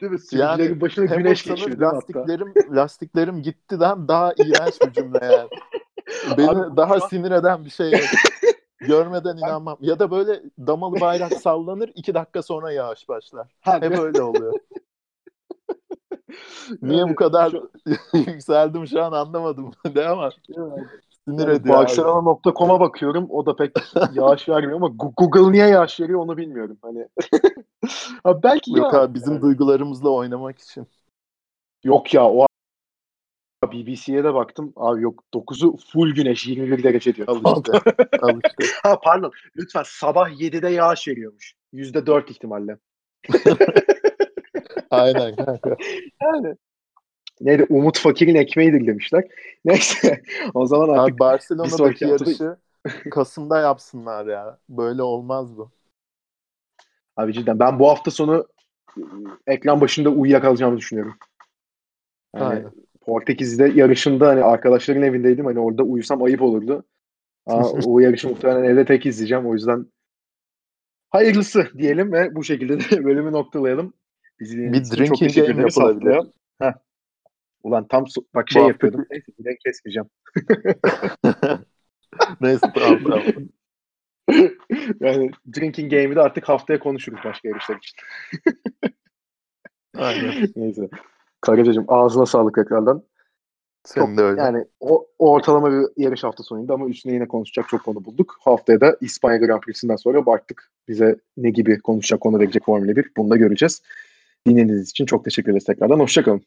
değil mi? Yani başına güneş geçiyor. Lastiklerim, lastiklerim gittiden daha iğrenç bir cümle yani. Beni Abi, daha sinir eden bir şey. Görmeden inanmam. Ya da böyle damalı bayrak sallanır iki dakika sonra yağış başlar. Ha, Hep öyle oluyor. Niye bu kadar yükseldim şu an anlamadım. De ama sinir yani, ediyor. Barcelona.com'a bakıyorum. O da pek yağış vermiyor ama Google niye yağış veriyor onu bilmiyorum. Hani abi belki Yok ya. abi bizim yani. duygularımızla oynamak için. Yok ya o BBC'ye de baktım. Abi yok 9'u full güneş 21 derece diyor. Al işte. Al işte. ha pardon. Lütfen sabah 7'de yağış veriyormuş. %4 ihtimalle. Aynen kanka. Yani neydi Umut Fakir'in ekmeğidir demişler. Neyse o zaman artık Abi Barcelona'daki yarışı Kasım'da yapsınlar ya. Böyle olmaz bu. Abi cidden ben bu hafta sonu ekran başında uyuyakalacağımı düşünüyorum. Yani Aynen. Portekiz'de yarışında hani arkadaşların evindeydim. Hani orada uyusam ayıp olurdu. Aa, o yarışı muhtemelen evde tek izleyeceğim. O yüzden hayırlısı diyelim ve bu şekilde de bölümü noktalayalım. Bizi bir drinking çok game yapılabilir. Heh. Ulan tam so- bak şey yapıyordum. Neyse bir kesmeyeceğim. Neyse tamam tamam. yani drinking game'i de artık haftaya konuşuruz başka yarışlar için. Aynen. Neyse. Karacacığım ağzına sağlık tekrardan. Senin çok, de öyle. Yani o, o ortalama bir yarış hafta sonuydu ama üstüne yine konuşacak çok konu bulduk. Haftaya da İspanya Grand Prix'sinden sonra baktık bize ne gibi konuşacak konu verecek Formula 1 bunu da göreceğiz. Dinlediğiniz için çok teşekkür ederiz tekrardan. Hoşçakalın.